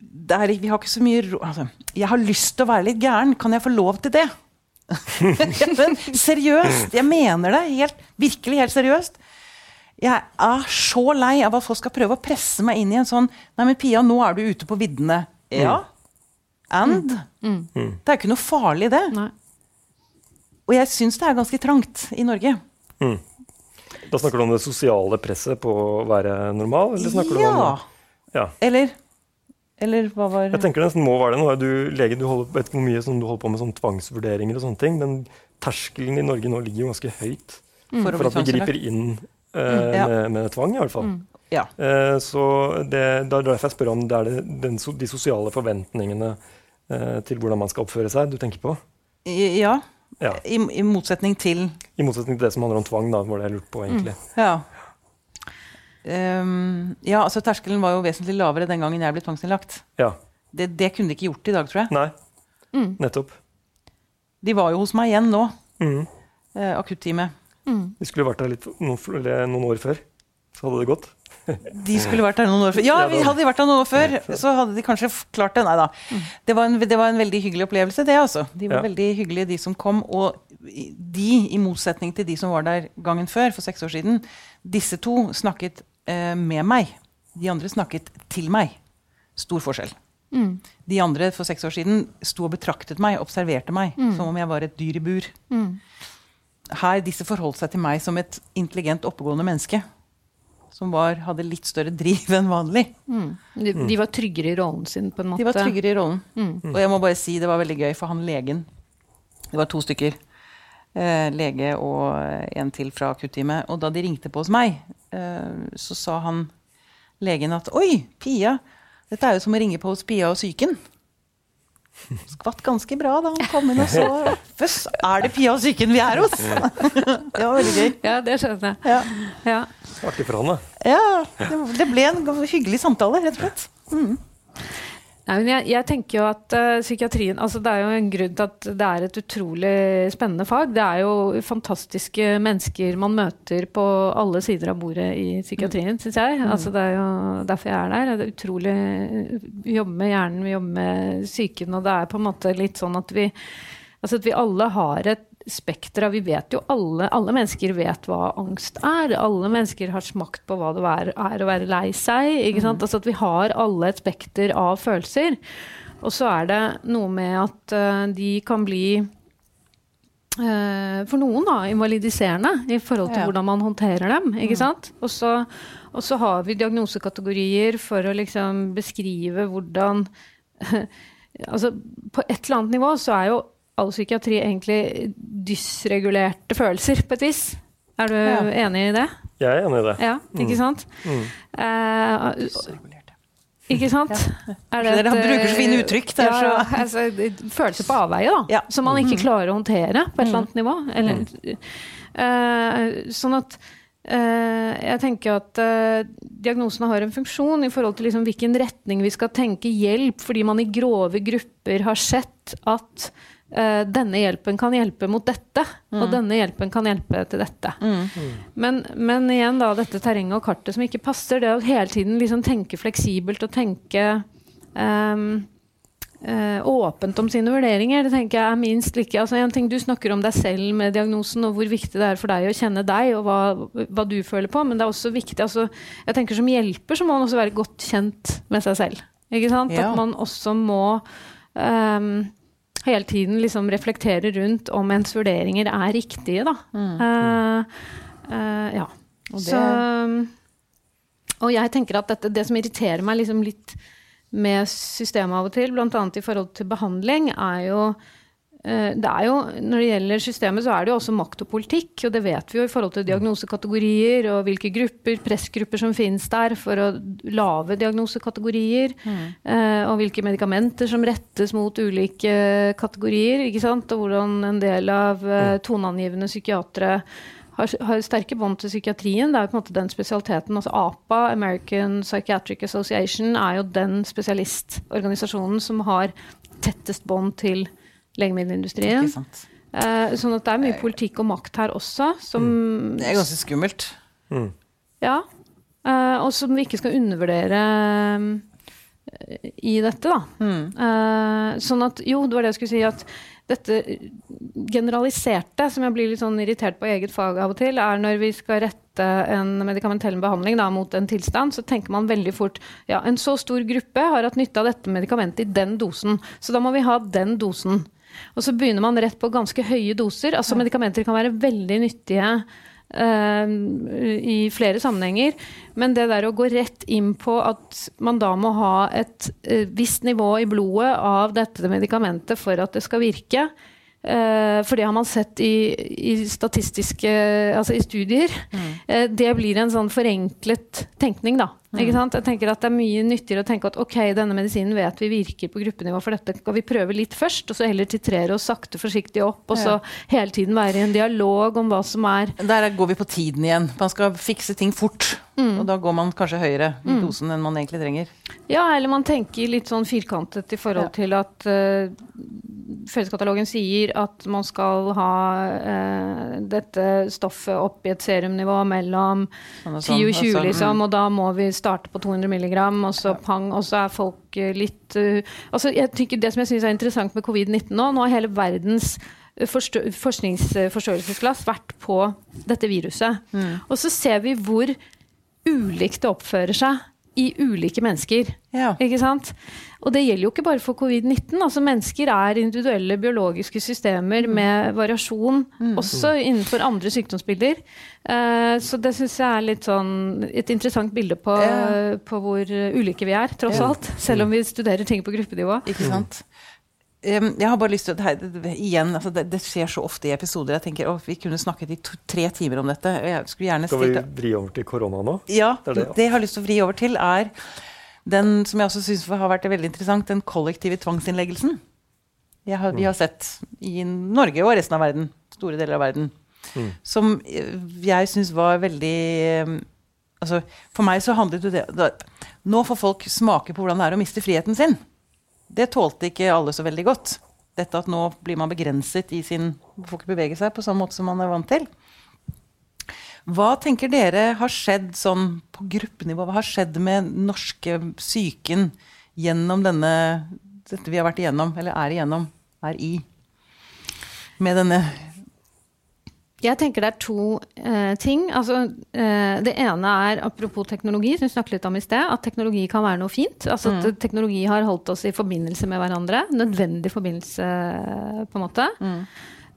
det er, Vi har ikke så mye. Altså, jeg har lyst til å være litt gæren. Kan jeg få lov til det? Men seriøst. Jeg mener det. Helt, virkelig helt seriøst. Jeg er så lei av at folk skal prøve å presse meg inn i en sånn Nei, men Pia, nå er du ute på viddene. Ja. And? Det er ikke noe farlig, det. Nei. Og jeg syns det er ganske trangt i Norge. Da snakker du om det sosiale presset på å være normal? Eller snakker du ja. om ja. Eller Eller hva var Jeg tenker det nesten må være det. Nå er du lege, du holder, vet ikke hvor mye som du holder på med sånn tvangsvurderinger og sånne ting, men terskelen i Norge nå ligger jo ganske høyt for for at vi griper inn eh, Ja. med, med tvang, i hvert fall. Ja. Eh, så det, det er derfor jeg spør om det er det, den, de sosiale forventningene eh, til hvordan man skal oppføre seg, du tenker på? I- ja. Ja. I, I motsetning til I motsetning til det som handler om tvang, da, var det jeg lurte på, egentlig. Ja. Um, ja, altså terskelen var jo vesentlig lavere den gangen jeg ble tvangsinnlagt. Ja. Det, det kunne de ikke gjort i dag, tror jeg. Nei. Nettopp. De var jo hos meg igjen nå. mm. akutteamet. Mm. Vi skulle vært der litt, noen, noen år før. Så hadde det gått. De skulle vært der noen år før. Ja, hadde hadde vært der noen år før, så hadde de kanskje klart det. Nei da. Det var en, det var en veldig hyggelig opplevelse, det, altså. De var Ja. veldig hyggelige, de som kom. Og de, i motsetning til de som var der gangen før, for seks år siden, disse to snakket eh, med meg. De andre snakket til meg. Stor forskjell. De andre for seks år siden sto og betraktet meg, observerte meg, som om jeg var et dyr i bur. Her, disse forholdt seg til meg som et intelligent, oppegående menneske. Som var, hadde litt større driv enn vanlig. De, de var tryggere i rollen sin, på en måte. De var tryggere i rollen. Og jeg må bare si det var veldig gøy, for han legen Det var to stykker. Eh, lege og en til fra akutteamet. Og da de ringte på hos meg, eh, så sa han legen at Oi, Pia! Dette er jo som å ringe på hos Pia og psyken. Skvatt ganske bra da han kom inn og så Føss, er det Pia og psyken vi er hos? det var veldig gøy. Ja, det skjønner jeg. Ja, Ja. Artig for han, da. ja det, det ble en hyggelig samtale, rett og slett. Nei, men jeg, jeg tenker jo at uh, psykiatrien altså Det er jo en grunn til at det er et utrolig spennende fag. Det er jo fantastiske mennesker man møter på alle sider av bordet i psykiatrien, syns jeg. Altså, det er jo derfor jeg er der. Det er utrolig Vi jobber med hjernen, vi jobber med psyken, og det er på en måte litt sånn at vi Altså at vi alle har et spekter av Vi vet jo alle Alle mennesker vet hva angst er. Alle mennesker har smakt på hva det er, er å være lei seg. Ikke sant? Altså at vi har alle et spekter av følelser. Og så er det noe med at uh, de kan bli uh, for noen da, invalidiserende i forhold til Ja. hvordan man håndterer dem. ikke sant? Og så, og så har vi diagnosekategorier for å liksom beskrive hvordan altså På et eller annet nivå så er jo all psykiatri egentlig dysregulerte følelser, på et vis. Er du Ja. enig i det? Jeg er enig i det. Ja, ikke sant? Mm. Eh, ikke sant? Er Dere et, bruker så fine uttrykk, det er ja, så- altså, følelser på avveie, da. Ja. Som man ikke klarer å håndtere på et eller annet nivå. Eller, uh, sånn at Uh, jeg tenker at uh, diagnosene har en funksjon i forhold til liksom hvilken retning vi skal tenke hjelp, fordi man i grove grupper har sett at eh, denne hjelpen kan hjelpe mot dette, og denne hjelpen kan hjelpe til dette. Men, men igjen da, dette terrenget og kartet som ikke passer, det å hele tiden liksom tenke fleksibelt og tenke um, eh, åpent om sine vurderinger. Det tenker jeg er minst like altså en ting Du snakker om deg selv med diagnosen og hvor viktig det er for deg å kjenne deg og hva, hva du føler på, men det er også viktig altså, jeg tenker Som hjelper så må man også være godt kjent med seg selv. Ikke sant? Ja. At man også må um, hele tiden liksom reflektere rundt om ens vurderinger er riktige, da. Mm. Uh, uh, ja. Og, det... så, og jeg tenker at dette, det som irriterer meg liksom litt med systemet av og til, bl.a. i forhold til behandling, er jo det er jo, Når det gjelder systemet, så er det jo også makt og politikk. Og det vet vi jo i forhold til diagnosekategorier og hvilke grupper, pressgrupper som finnes der for å lage diagnosekategorier. Mm. Eh, og hvilke medikamenter som rettes mot ulike kategorier. ikke sant? Og hvordan en del av eh, mm. toneangivende psykiatere har, har, sterke bånd til psykiatrien. Det er jo på en måte den spesialiteten. altså APA, American Psychiatric Association, er jo den spesialistorganisasjonen som har tettest bånd til legemiddelindustrien. Eh, sånn at det er mye politikk og makt her også. Som, mm. Det er ganske skummelt. Mm. Ja. Eh, og som vi ikke skal undervurdere eh, i dette, da. Mm. Eh, sånn at Jo, det var det jeg skulle si. at dette generaliserte, som jeg blir litt sånn irritert på eget fag av og til, er når vi skal rette en medikamentell behandling da, mot en tilstand, så tenker man veldig fort ja, en så stor gruppe har hatt nytte av dette medikamentet i den dosen, så da må vi ha den dosen. Og så begynner man rett på ganske høye doser. Altså Medikamenter kan være veldig nyttige Uh, i flere sammenhenger. Men det der å gå rett inn på at man da må ha et uh, visst nivå i blodet av dette medikamentet for at det skal virke, uh, for det har man sett i, i statistiske Altså i studier, mm. det blir en sånn forenklet tenkning, da. Mm. Jeg tenker at Det er mye nyttigere å tenke at ok, denne medisinen vet vi virker på gruppenivå, for dette skal vi prøve litt først, og så heller titrere oss sakte, forsiktig opp, og så hele tiden være i en dialog om hva som er Der går vi på tiden igjen. Man skal fikse ting fort. Mm. Og da går man kanskje høyere i mm. dosen enn man egentlig trenger. Ja, eller man tenker litt sånn firkantet i forhold ja. til at uh, Felleskatalogen sier at man skal ha uh, dette stoffet opp i et serumnivå mellom sånn og 10 og 20, sånn, altså, liksom, mm. og da må vi starte på 200 milligram, og så pang, og så er folk uh, litt altså, jeg tenker Det som jeg syns er interessant med covid-19 nå, nå har hele verdens forskningsforstørrelsesglass vært på dette viruset. Mm. Og så ser vi hvor ulikt det oppfører seg i ulike mennesker. Ja. Ikke sant? Og det gjelder jo ikke bare for covid-19. altså Mennesker er individuelle biologiske systemer mm. med variasjon, mm. også innenfor andre sykdomsbilder. Uh, så det syns jeg er litt sånn et interessant bilde på, ja. på hvor ulike vi er, tross ja. alt. Selv om vi studerer ting på gruppenivå. Ikke sant? Jeg har bare lyst til å igjen, altså det, det, skjer så ofte i episoder. Jeg tenker, å, Vi kunne snakket i to, tre timer om dette. Jeg skulle gjerne Skal vi vri over til korona nå? Ja. Det, det, ja. det, jeg har lyst til å vri over til, er den som jeg også syns har vært veldig interessant, den kollektive tvangsinnleggelsen. Har, vi har sett i Norge og resten av verden, store deler av verden, mm. som jeg syns var veldig altså, For meg så handlet det da, Nå får folk smake på hvordan det er å miste friheten sin. Det tålte ikke alle så veldig godt. Dette at nå blir man begrenset i sin Får ikke bevege seg på samme måte som man er vant til. Hva tenker dere har skjedd sånn på gruppenivå? Hva har skjedd med norske psyken gjennom denne dette vi har vært igjennom, eller er igjennom, er i? Med denne jeg tenker det er to eh, ting. Altså, eh, det ene er apropos teknologi, som vi snakket litt om i sted. At teknologi kan være noe fint. Altså mm. At teknologi har holdt oss i forbindelse med hverandre. Nødvendig forbindelse, på en måte. Mm.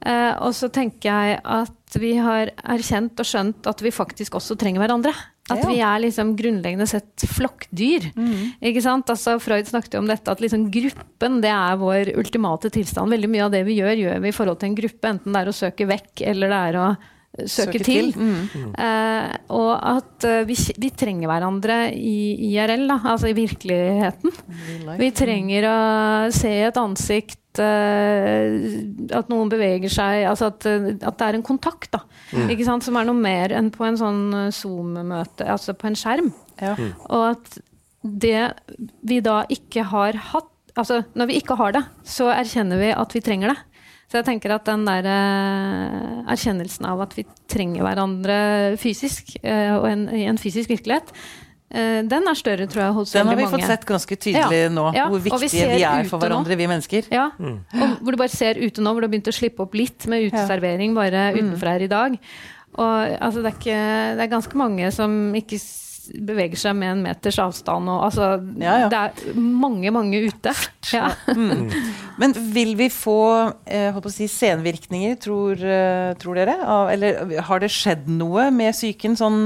Eh, og så tenker jeg at vi har erkjent og skjønt at vi faktisk også trenger hverandre. At vi er liksom grunnleggende sett flokkdyr. Mm. Ikke sant? Altså, Freud snakket jo om dette, at liksom gruppen det er vår ultimate tilstand. Veldig mye av det vi gjør, gjør vi i forhold til en gruppe. Enten det er å søke vekk, eller det er å søke, søke til. til. Mm. Uh, og at uh, vi, vi, trenger hverandre i IRL, da, altså i virkeligheten. Vi trenger å se et ansikt uh, at noen beveger seg altså at, at, det er en kontakt, da. Mm. Ikke sant? Som er noe mer enn på en sånn eh, Zoom-møte, altså på en skjerm. Ja. Mm. Og at det vi da ikke har hatt Altså når vi ikke har det, så erkjenner vi at vi trenger det. Så jeg tenker at den der uh, erkjennelsen av at vi trenger hverandre fysisk, uh, og en, i en fysisk virkelighet, Eh, den er større, tror jeg, hos Den har vi mange. fått sett ganske tydelig Ja, nå, ja, hvor viktige vi vi er for for nå. hverandre, vi mennesker. Ja, og hvor du bare ser ute nå, hvor du har begynt å slippe opp litt med uteservering bare Mm. utenfor her i dag. Og altså, det, er ikke, det er ganske mange som ikke beveger seg med en meters avstand. Og, altså, Ja, ja. Det er mange, mange ute. Ja. Men vil vi få eh, si, senvirkninger, tror, eh, tror dere? Av, eller har det skjedd noe med psyken sånn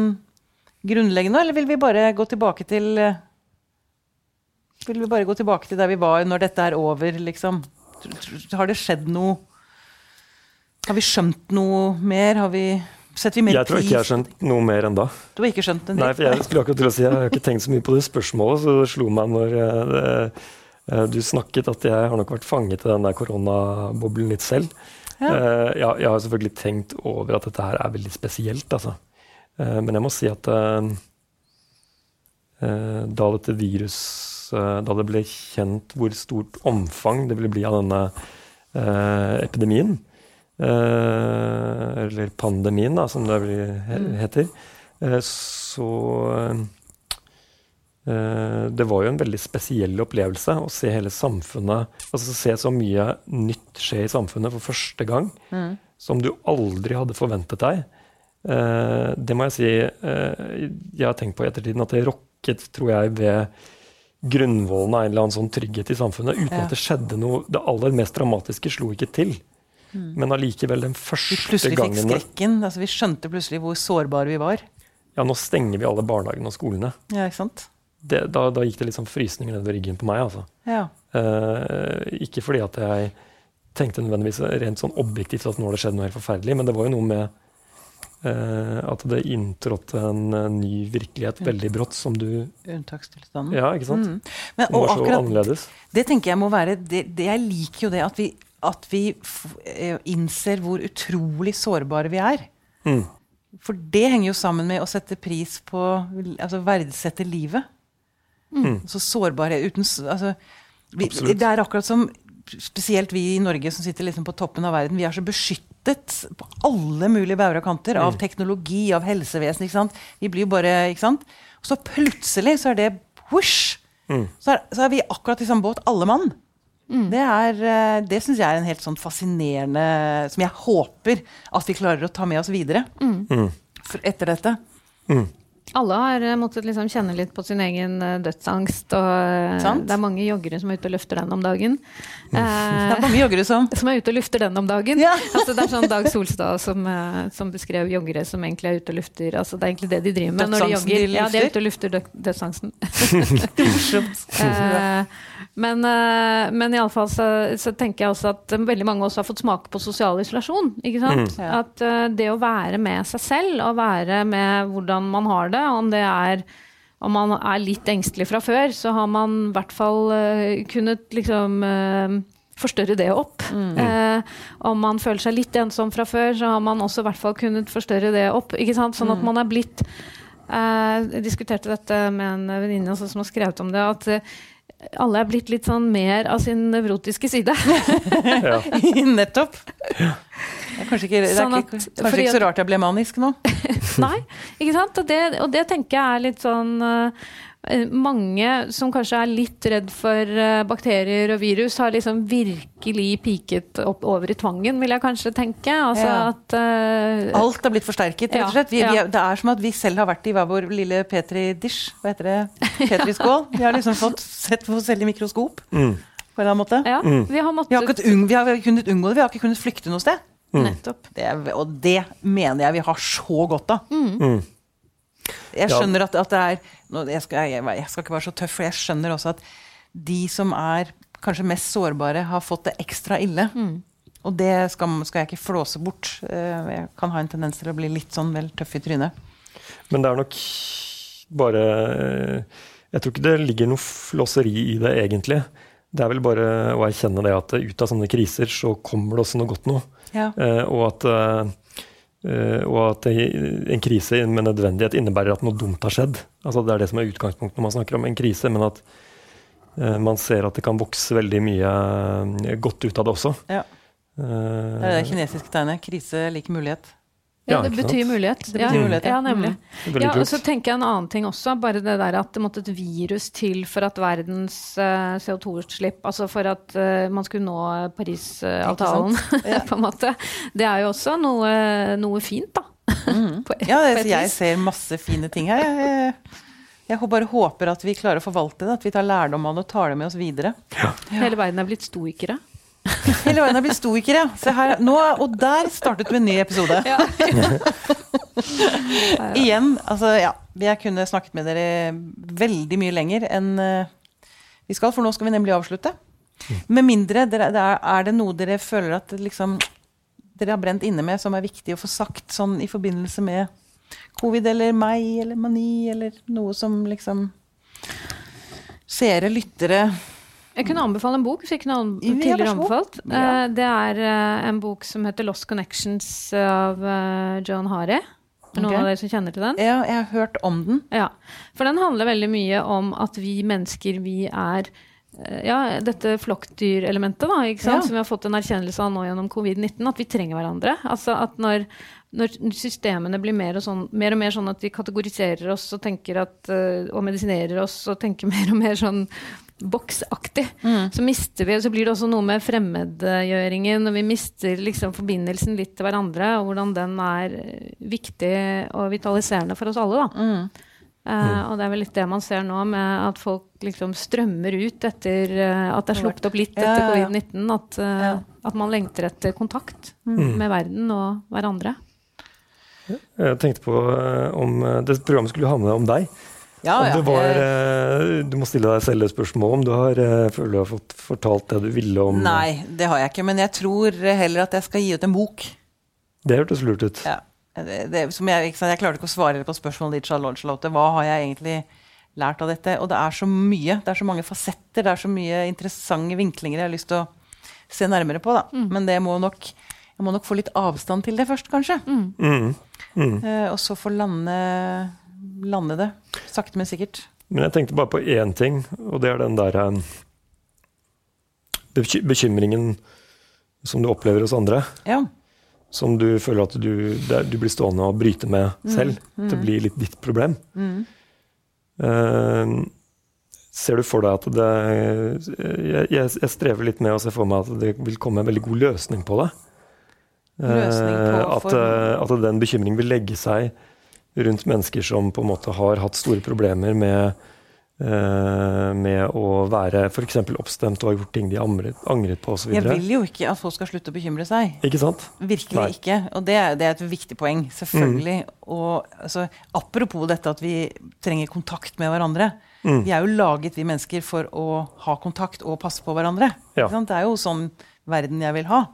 grunnleggende, eller vil vi bare gå tilbake til Vil vi bare gå tilbake til der vi var når dette er over, liksom? Har det skjedd noe Har vi skjønt noe mer? Har vi Setter vi mer Jeg tror ikke jeg har skjønt noe mer enda. Du har ikke skjønt en Nei, for jeg skulle akkurat til å si jeg har ikke tenkt så mye på det spørsmålet, så det slo meg når eh, eh, du snakket at jeg har nok vært fanget i den der koronaboblen litt selv. Ja. Jeg, jeg har selvfølgelig tenkt over at dette her er veldig spesielt, altså. Eh, men jeg må si at eh, eh, da dette virus eh, Da det ble kjent hvor stort omfang det ville bli av denne eh, epidemien, eh, eller pandemien, da, som det heter, eh, så eh, Det var jo en veldig spesiell opplevelse å se hele samfunnet altså Se så mye nytt skje i samfunnet for første gang Mm. som du aldri hadde forventet deg. Eh, det må jeg si eh, jeg har tenkt på i ettertiden, at det rokket, tror jeg, ved grunnvollen av en eller annen sånn trygghet i samfunnet, uten Ja. at det skjedde noe Det aller mest dramatiske slo ikke til. Men allikevel, den første gangen Vi plutselig plutselig fikk skrekken. Altså, vi skjønte plutselig hvor sårbare vi var. Ja, nå stenger vi alle barnehagene og skolene. Ja, ikke sant? Det, da, da gikk det litt sånn frysninger nedover ryggen på meg, altså. Ja. Eh, ikke fordi at jeg tenkte nødvendigvis rent sånn objektivt at nå har det skjedd noe helt forferdelig, men det var jo noe med eh, at det inntrådte en ny virkelighet veldig brått, som du Unntakstilstanden. Ja, ikke sant? Mm. Men, og det var så akkurat annerledes. det tenker jeg må være det, det Jeg liker jo det at vi, at vi eh, innser hvor utrolig sårbare vi er. Mm. For det henger jo sammen med å sette pris på Altså verdsette livet. Mm. Så sårbarhet uten altså, vi, Det er akkurat som Spesielt vi i Norge som sitter liksom på toppen av verden. Vi er så beskyttet på alle mulige bauger og kanter av teknologi, av helsevesen. ikke sant? Vi blir jo bare, ikke sant? Og så plutselig så er det whoosh! Mm. Så, er, så er vi akkurat i samme båt, alle mann. Det, er, eh, det syns jeg er en helt sånn fascinerende Som jeg håper at vi klarer å ta med oss videre Mm. etter dette. Alle har eh, måttet liksom kjenne litt på sin egen eh, dødsangst. Og Sant. det er mange joggere som er ute og løfter den om dagen. Det Eh, er mange joggere som som er ute og lufter den om dagen. Ja. Altså, det er sånn Dag Solstad som, som beskrev joggere som egentlig er ute og lufter. Altså, det er egentlig det de driver med når de jogger. de Ja, de er ute og lufter dødsangsten. Morsomt. uh, men iallfall så, så tenker jeg også at eh, veldig mange også har fått smake på sosial isolasjon. Ikke sant? Mm. At eh, det å være med seg selv, og være med hvordan man har det, om det er om man er litt engstelig fra før, så har man i hvert fall eh, kunnet liksom eh, forstørre det opp. Eh, om man føler seg litt ensom fra før, så har man også i hvert fall kunnet forstørre det opp. Ikke sant? Sånn at man er blitt eh, Jeg diskuterte dette med en venninne som har skrevet om det. at eh, alle er blitt litt sånn mer av sin nevrotiske side. Ja. Nettopp. Det er kanskje ikke, det er Sånn ikke, kanskje ikke så rart jeg ble manisk nå. Nei, ikke sant? Og det, og det tenker jeg er litt sånn eh, Mange som kanskje er litt redd for eh, bakterier og virus, har liksom virkelig piket opp over i tvangen, vil jeg kanskje tenke. Altså Ja. at uh, Alt er blitt forsterket, rett og slett. Vi, Ja, vi, er- det er som at vi selv har vært i hver vår lille Petri-dish. Hva heter det? Petri-skål. Vi har liksom fått sett på oss selv i mikroskop. Mm. På en eller annen måte. Ja, vi har Vi har, unng, vi har kunnet unngå det, vi har ikke kunnet flykte noe sted. Nettopp. Det, og det mener jeg vi har så godt av. Mm. Jeg skjønner at, at det er jeg, skal, jeg, jeg skal ikke være så tøff, for jeg skjønner også at de som er kanskje mest sårbare, har fått det ekstra ille. Og det skal, skal jeg ikke flåse bort. Eh, Jeg kan ha en tendens til å bli litt sånn vel tøff i trynet. Men det er nok bare Jeg tror ikke det ligger noe flåseri i det, egentlig. Det er vel bare å erkjenne det at ut av sånne kriser så kommer det også noe godt noe. Ja. Eh, og at, eh, og at en krise med nødvendighet innebærer at noe dumt har skjedd. Altså Det er det som er utgangspunktet når man snakker om en krise, men at eh, man ser at det kan vokse veldig mye eh, godt ut av det også. Ja. Eh, Det er det kinesiske tegnet. Krise lik mulighet. Ja, det betyr mulighet. Det betyr ja, mulighet, ja. ja nemlig. Veldig Ja, og så tenker jeg en annen ting også. Bare det der at det måtte et virus til for at verdens uh, CO2-utslipp Altså for at uh, man skulle nå Parisavtalen, Ja. på en måte. Det er jo også noe, noe fint, da. På Ja, det, et jeg ser masse fine ting her. Jeg, jeg, jeg bare håper at vi klarer å forvalte det, at vi tar lærdom av det og tar det med oss videre. Hele verden er blitt stoikere. Hele veien har blitt stoikere. Se her, nå, og der startet vi en ny episode. Igjen, altså ja. Jeg kunne snakket med dere veldig mye lenger enn eh, vi skal, for nå skal vi nemlig avslutte. Med mindre dere, er, er det noe dere føler at liksom, dere har brent inne med som er viktig å få sagt sånn i forbindelse med covid eller meg eller mani eller noe som liksom Seere, lyttere Jeg kunne anbefale en bok, fikk an tidligere anbefalt. Ja. Eh, Det er eh, en bok som heter 'Lost Connections' av John Harry. Noen okay. av dere som kjenner til den? Ja, jeg har hørt om den. Ja, for den handler veldig mye om at vi mennesker, vi er eh, ja, dette flokkdyrelementet, da, ikke? Ja. som vi har fått en erkjennelse av nå gjennom covid-19, at vi trenger hverandre. Altså at når, når systemene blir mer og, sånn, mer og mer sånn at de kategoriserer oss og at, eh, og medisinerer oss og tenker mer og mer sånn boksaktig, så mister vi, så blir det også noe med fremmedgjøringen, og vi mister liksom forbindelsen litt til hverandre, og hvordan den er eh, viktig og vitaliserende for oss alle. da. Eh, og det er vel litt det man ser nå, med at folk liksom strømmer ut etter eh, at det er sluppet opp litt etter ja, ja. covid-19. At, Ja. at man lengter etter kontakt med verden og hverandre. Jeg tenkte på om det programmet skulle handle om deg. Ja, Om det var, du må stille deg selv et spørsmål om du har, føler du har fått fortalt det du ville om Nei, det har jeg ikke. Men jeg tror heller at jeg skal gi ut en bok. Det hørtes lurt ut. Ja. Det, det, som jeg, ikke jeg klarte ikke å svare på spørsmålet ditt, Charlotte. Hva har jeg egentlig lært av dette? Og det er så mye. Det er så mange fasetter. Det er så mye interessante vinklinger jeg har lyst til å se nærmere på. Da. Men det må nok, jeg må nok få litt avstand til det først, kanskje. Mm. Mm. Eh, og så få lande, lande det. Sakte, men sikkert. Men jeg tenkte bare på én ting, og det er den der um, bekymringen som du opplever hos andre. Ja. Som du føler at du, du blir stående og bryte med selv. Det blir litt ditt problem. Eh, ser du for deg at det jeg, jeg, strever litt med å se for meg at det vil komme en veldig god løsning på det. Løsning på Eh, at, eh, den bekymringen vil legge seg rundt mennesker som på en måte har hatt store problemer med, eh, med å være f.eks. oppstemt og ha gjort ting de angret, angret på osv. Jeg vil jo ikke at folk skal slutte å bekymre seg. Ikke sant? Virkelig Nei. ikke. Og det er, det er et viktig poeng. Selvfølgelig. Og altså, apropos dette at vi trenger kontakt med hverandre. Mm. Vi er jo laget, vi mennesker, for å ha kontakt og passe på hverandre. Ja. Det er jo sånn verden jeg vil ha.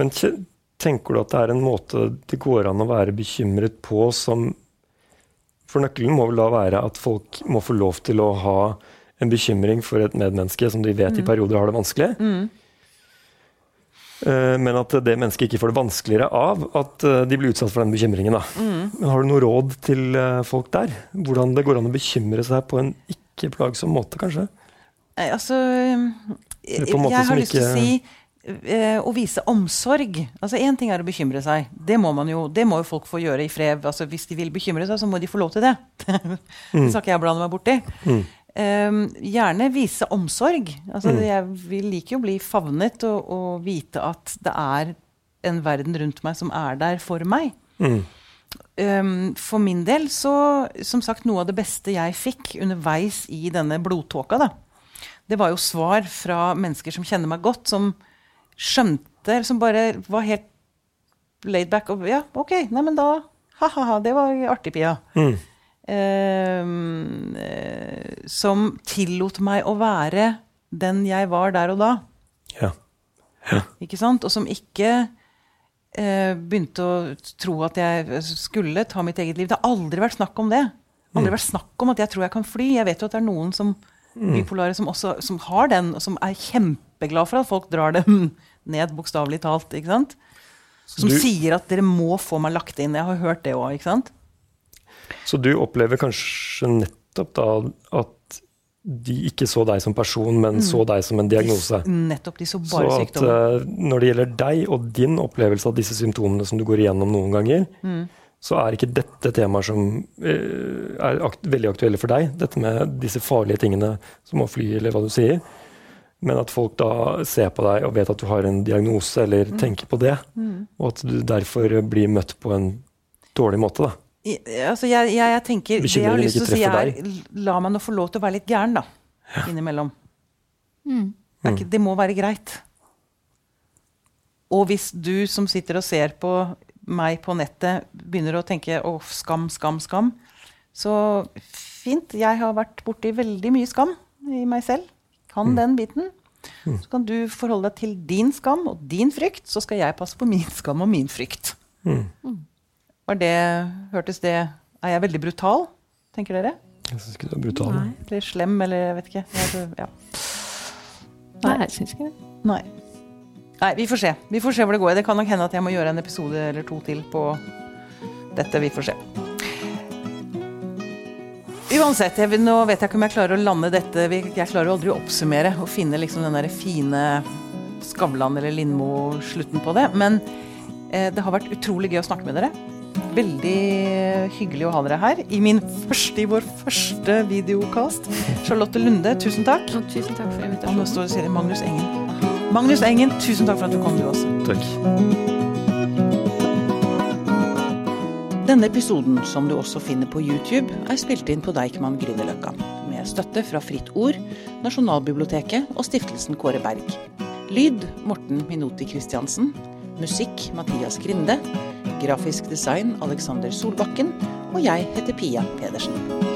Men tenker du at det er en måte det går an å være bekymret på som For nøkkelen må vel da være at folk må få lov til å ha en bekymring for et medmenneske som de vet i perioder har det vanskelig. Mm. Men at det mennesket ikke får det vanskeligere av at eh, de blir utsatt for den bekymringen. Da. Men har du noe råd til eh, folk der? Hvordan det går an å bekymre seg på en ikke plagsom måte, kanskje? Altså Jeg har lyst til å si eh, å vise omsorg. Altså Én ting er å bekymre seg. Det må, man jo, det må jo folk få gjøre i fred. Altså, hvis de vil bekymre seg, så må de få lov til det. det skal ikke jeg blande meg borti. Mm. Eh, gjerne vise omsorg. Altså, Mm. Jeg vil liker jo å bli favnet og, og vite at det er en verden rundt meg som er der for meg. Mm. Um, for min del så, som sagt, noe av det beste jeg fikk underveis i denne blodtåka, da, det var jo svar fra mennesker som kjenner meg godt, som skjønte, som bare var helt laid back og Ja, OK, nei, men da Ha-ha-ha, det var artig, Pia. Mm. Um, eh, som tillot meg å være den jeg var der og da. Ja. Ikke sant? Og som ikke eh, begynte å tro at jeg skulle ta mitt eget liv. Det har aldri vært snakk om det. Aldri vært snakk om at jeg tror jeg kan fly. Jeg vet jo at det er noen som bipolare som også som har den, og som er kjempeglad for at folk drar dem ned, bokstavelig talt. ikke sant? Som du- sier at dere må få meg lagt inn. Jeg har hørt det òg, ikke sant? Så du opplever kanskje nettopp da at de ikke så deg som person, men så deg som en diagnose. Nettopp. De så Så bare at sykdommen. eh, når det gjelder deg og din opplevelse av disse symptomene som du går igjennom noen ganger, Mm. Så er ikke dette temaer som eh, er akt veldig aktuelle for deg. Dette med disse farlige tingene som å fly, eller hva du sier. Men at folk da ser på deg og vet at du har en diagnose, eller Mm. tenker på det. Og at du derfor blir møtt på en dårlig måte. da. I- Altså, jeg, jeg, jeg tenker Det jeg har lyst til å si, er la meg nå få lov til å være litt gæren, da. Ja. Innimellom. Mm. Det, er ikke, det må være greit. Og hvis du som sitter og ser på meg på nettet, begynner å tenke å, skam, skam, skam, så fint. Jeg har vært borti veldig mye skam i meg selv. Kan den biten. Så kan du forholde deg til din skam og din frykt, så skal jeg passe på min skam og min frykt. Var det, hørtes det Er jeg veldig brutal, tenker dere? Jeg syns ikke du er brutal. Nei. Eller slem, eller jeg vet ikke. Jeg, ja. Nei, jeg syns ikke det. Nei. Nei, vi får se. Vi får se hvor det går. Det kan nok hende at jeg må gjøre en episode eller to til på dette. Vi får se. Uansett, jeg, nå vet jeg ikke om jeg klarer å lande dette. Jeg klarer aldri å oppsummere og finne liksom den der fine Skavlan eller Lindmo-slutten på det. Men eh, det har vært utrolig gøy å snakke med dere. Veldig hyggelig å ha dere her i min første, i vår første videokast. Charlotte Lunde, tusen takk. Og tusen takk for Og nå står Magnus Engen. Magnus Engen, tusen takk for at du kom, du også. Takk. Denne episoden, som du også finner på YouTube, er spilt inn på Deichman Grünerløkka. Med støtte fra Fritt Ord, Nasjonalbiblioteket og stiftelsen Kåre Berg. Lyd Morten Minoti Christiansen. Musikk Mathias Grinde. Grafisk design Alexander Solbakken. Og jeg heter Pia Pedersen.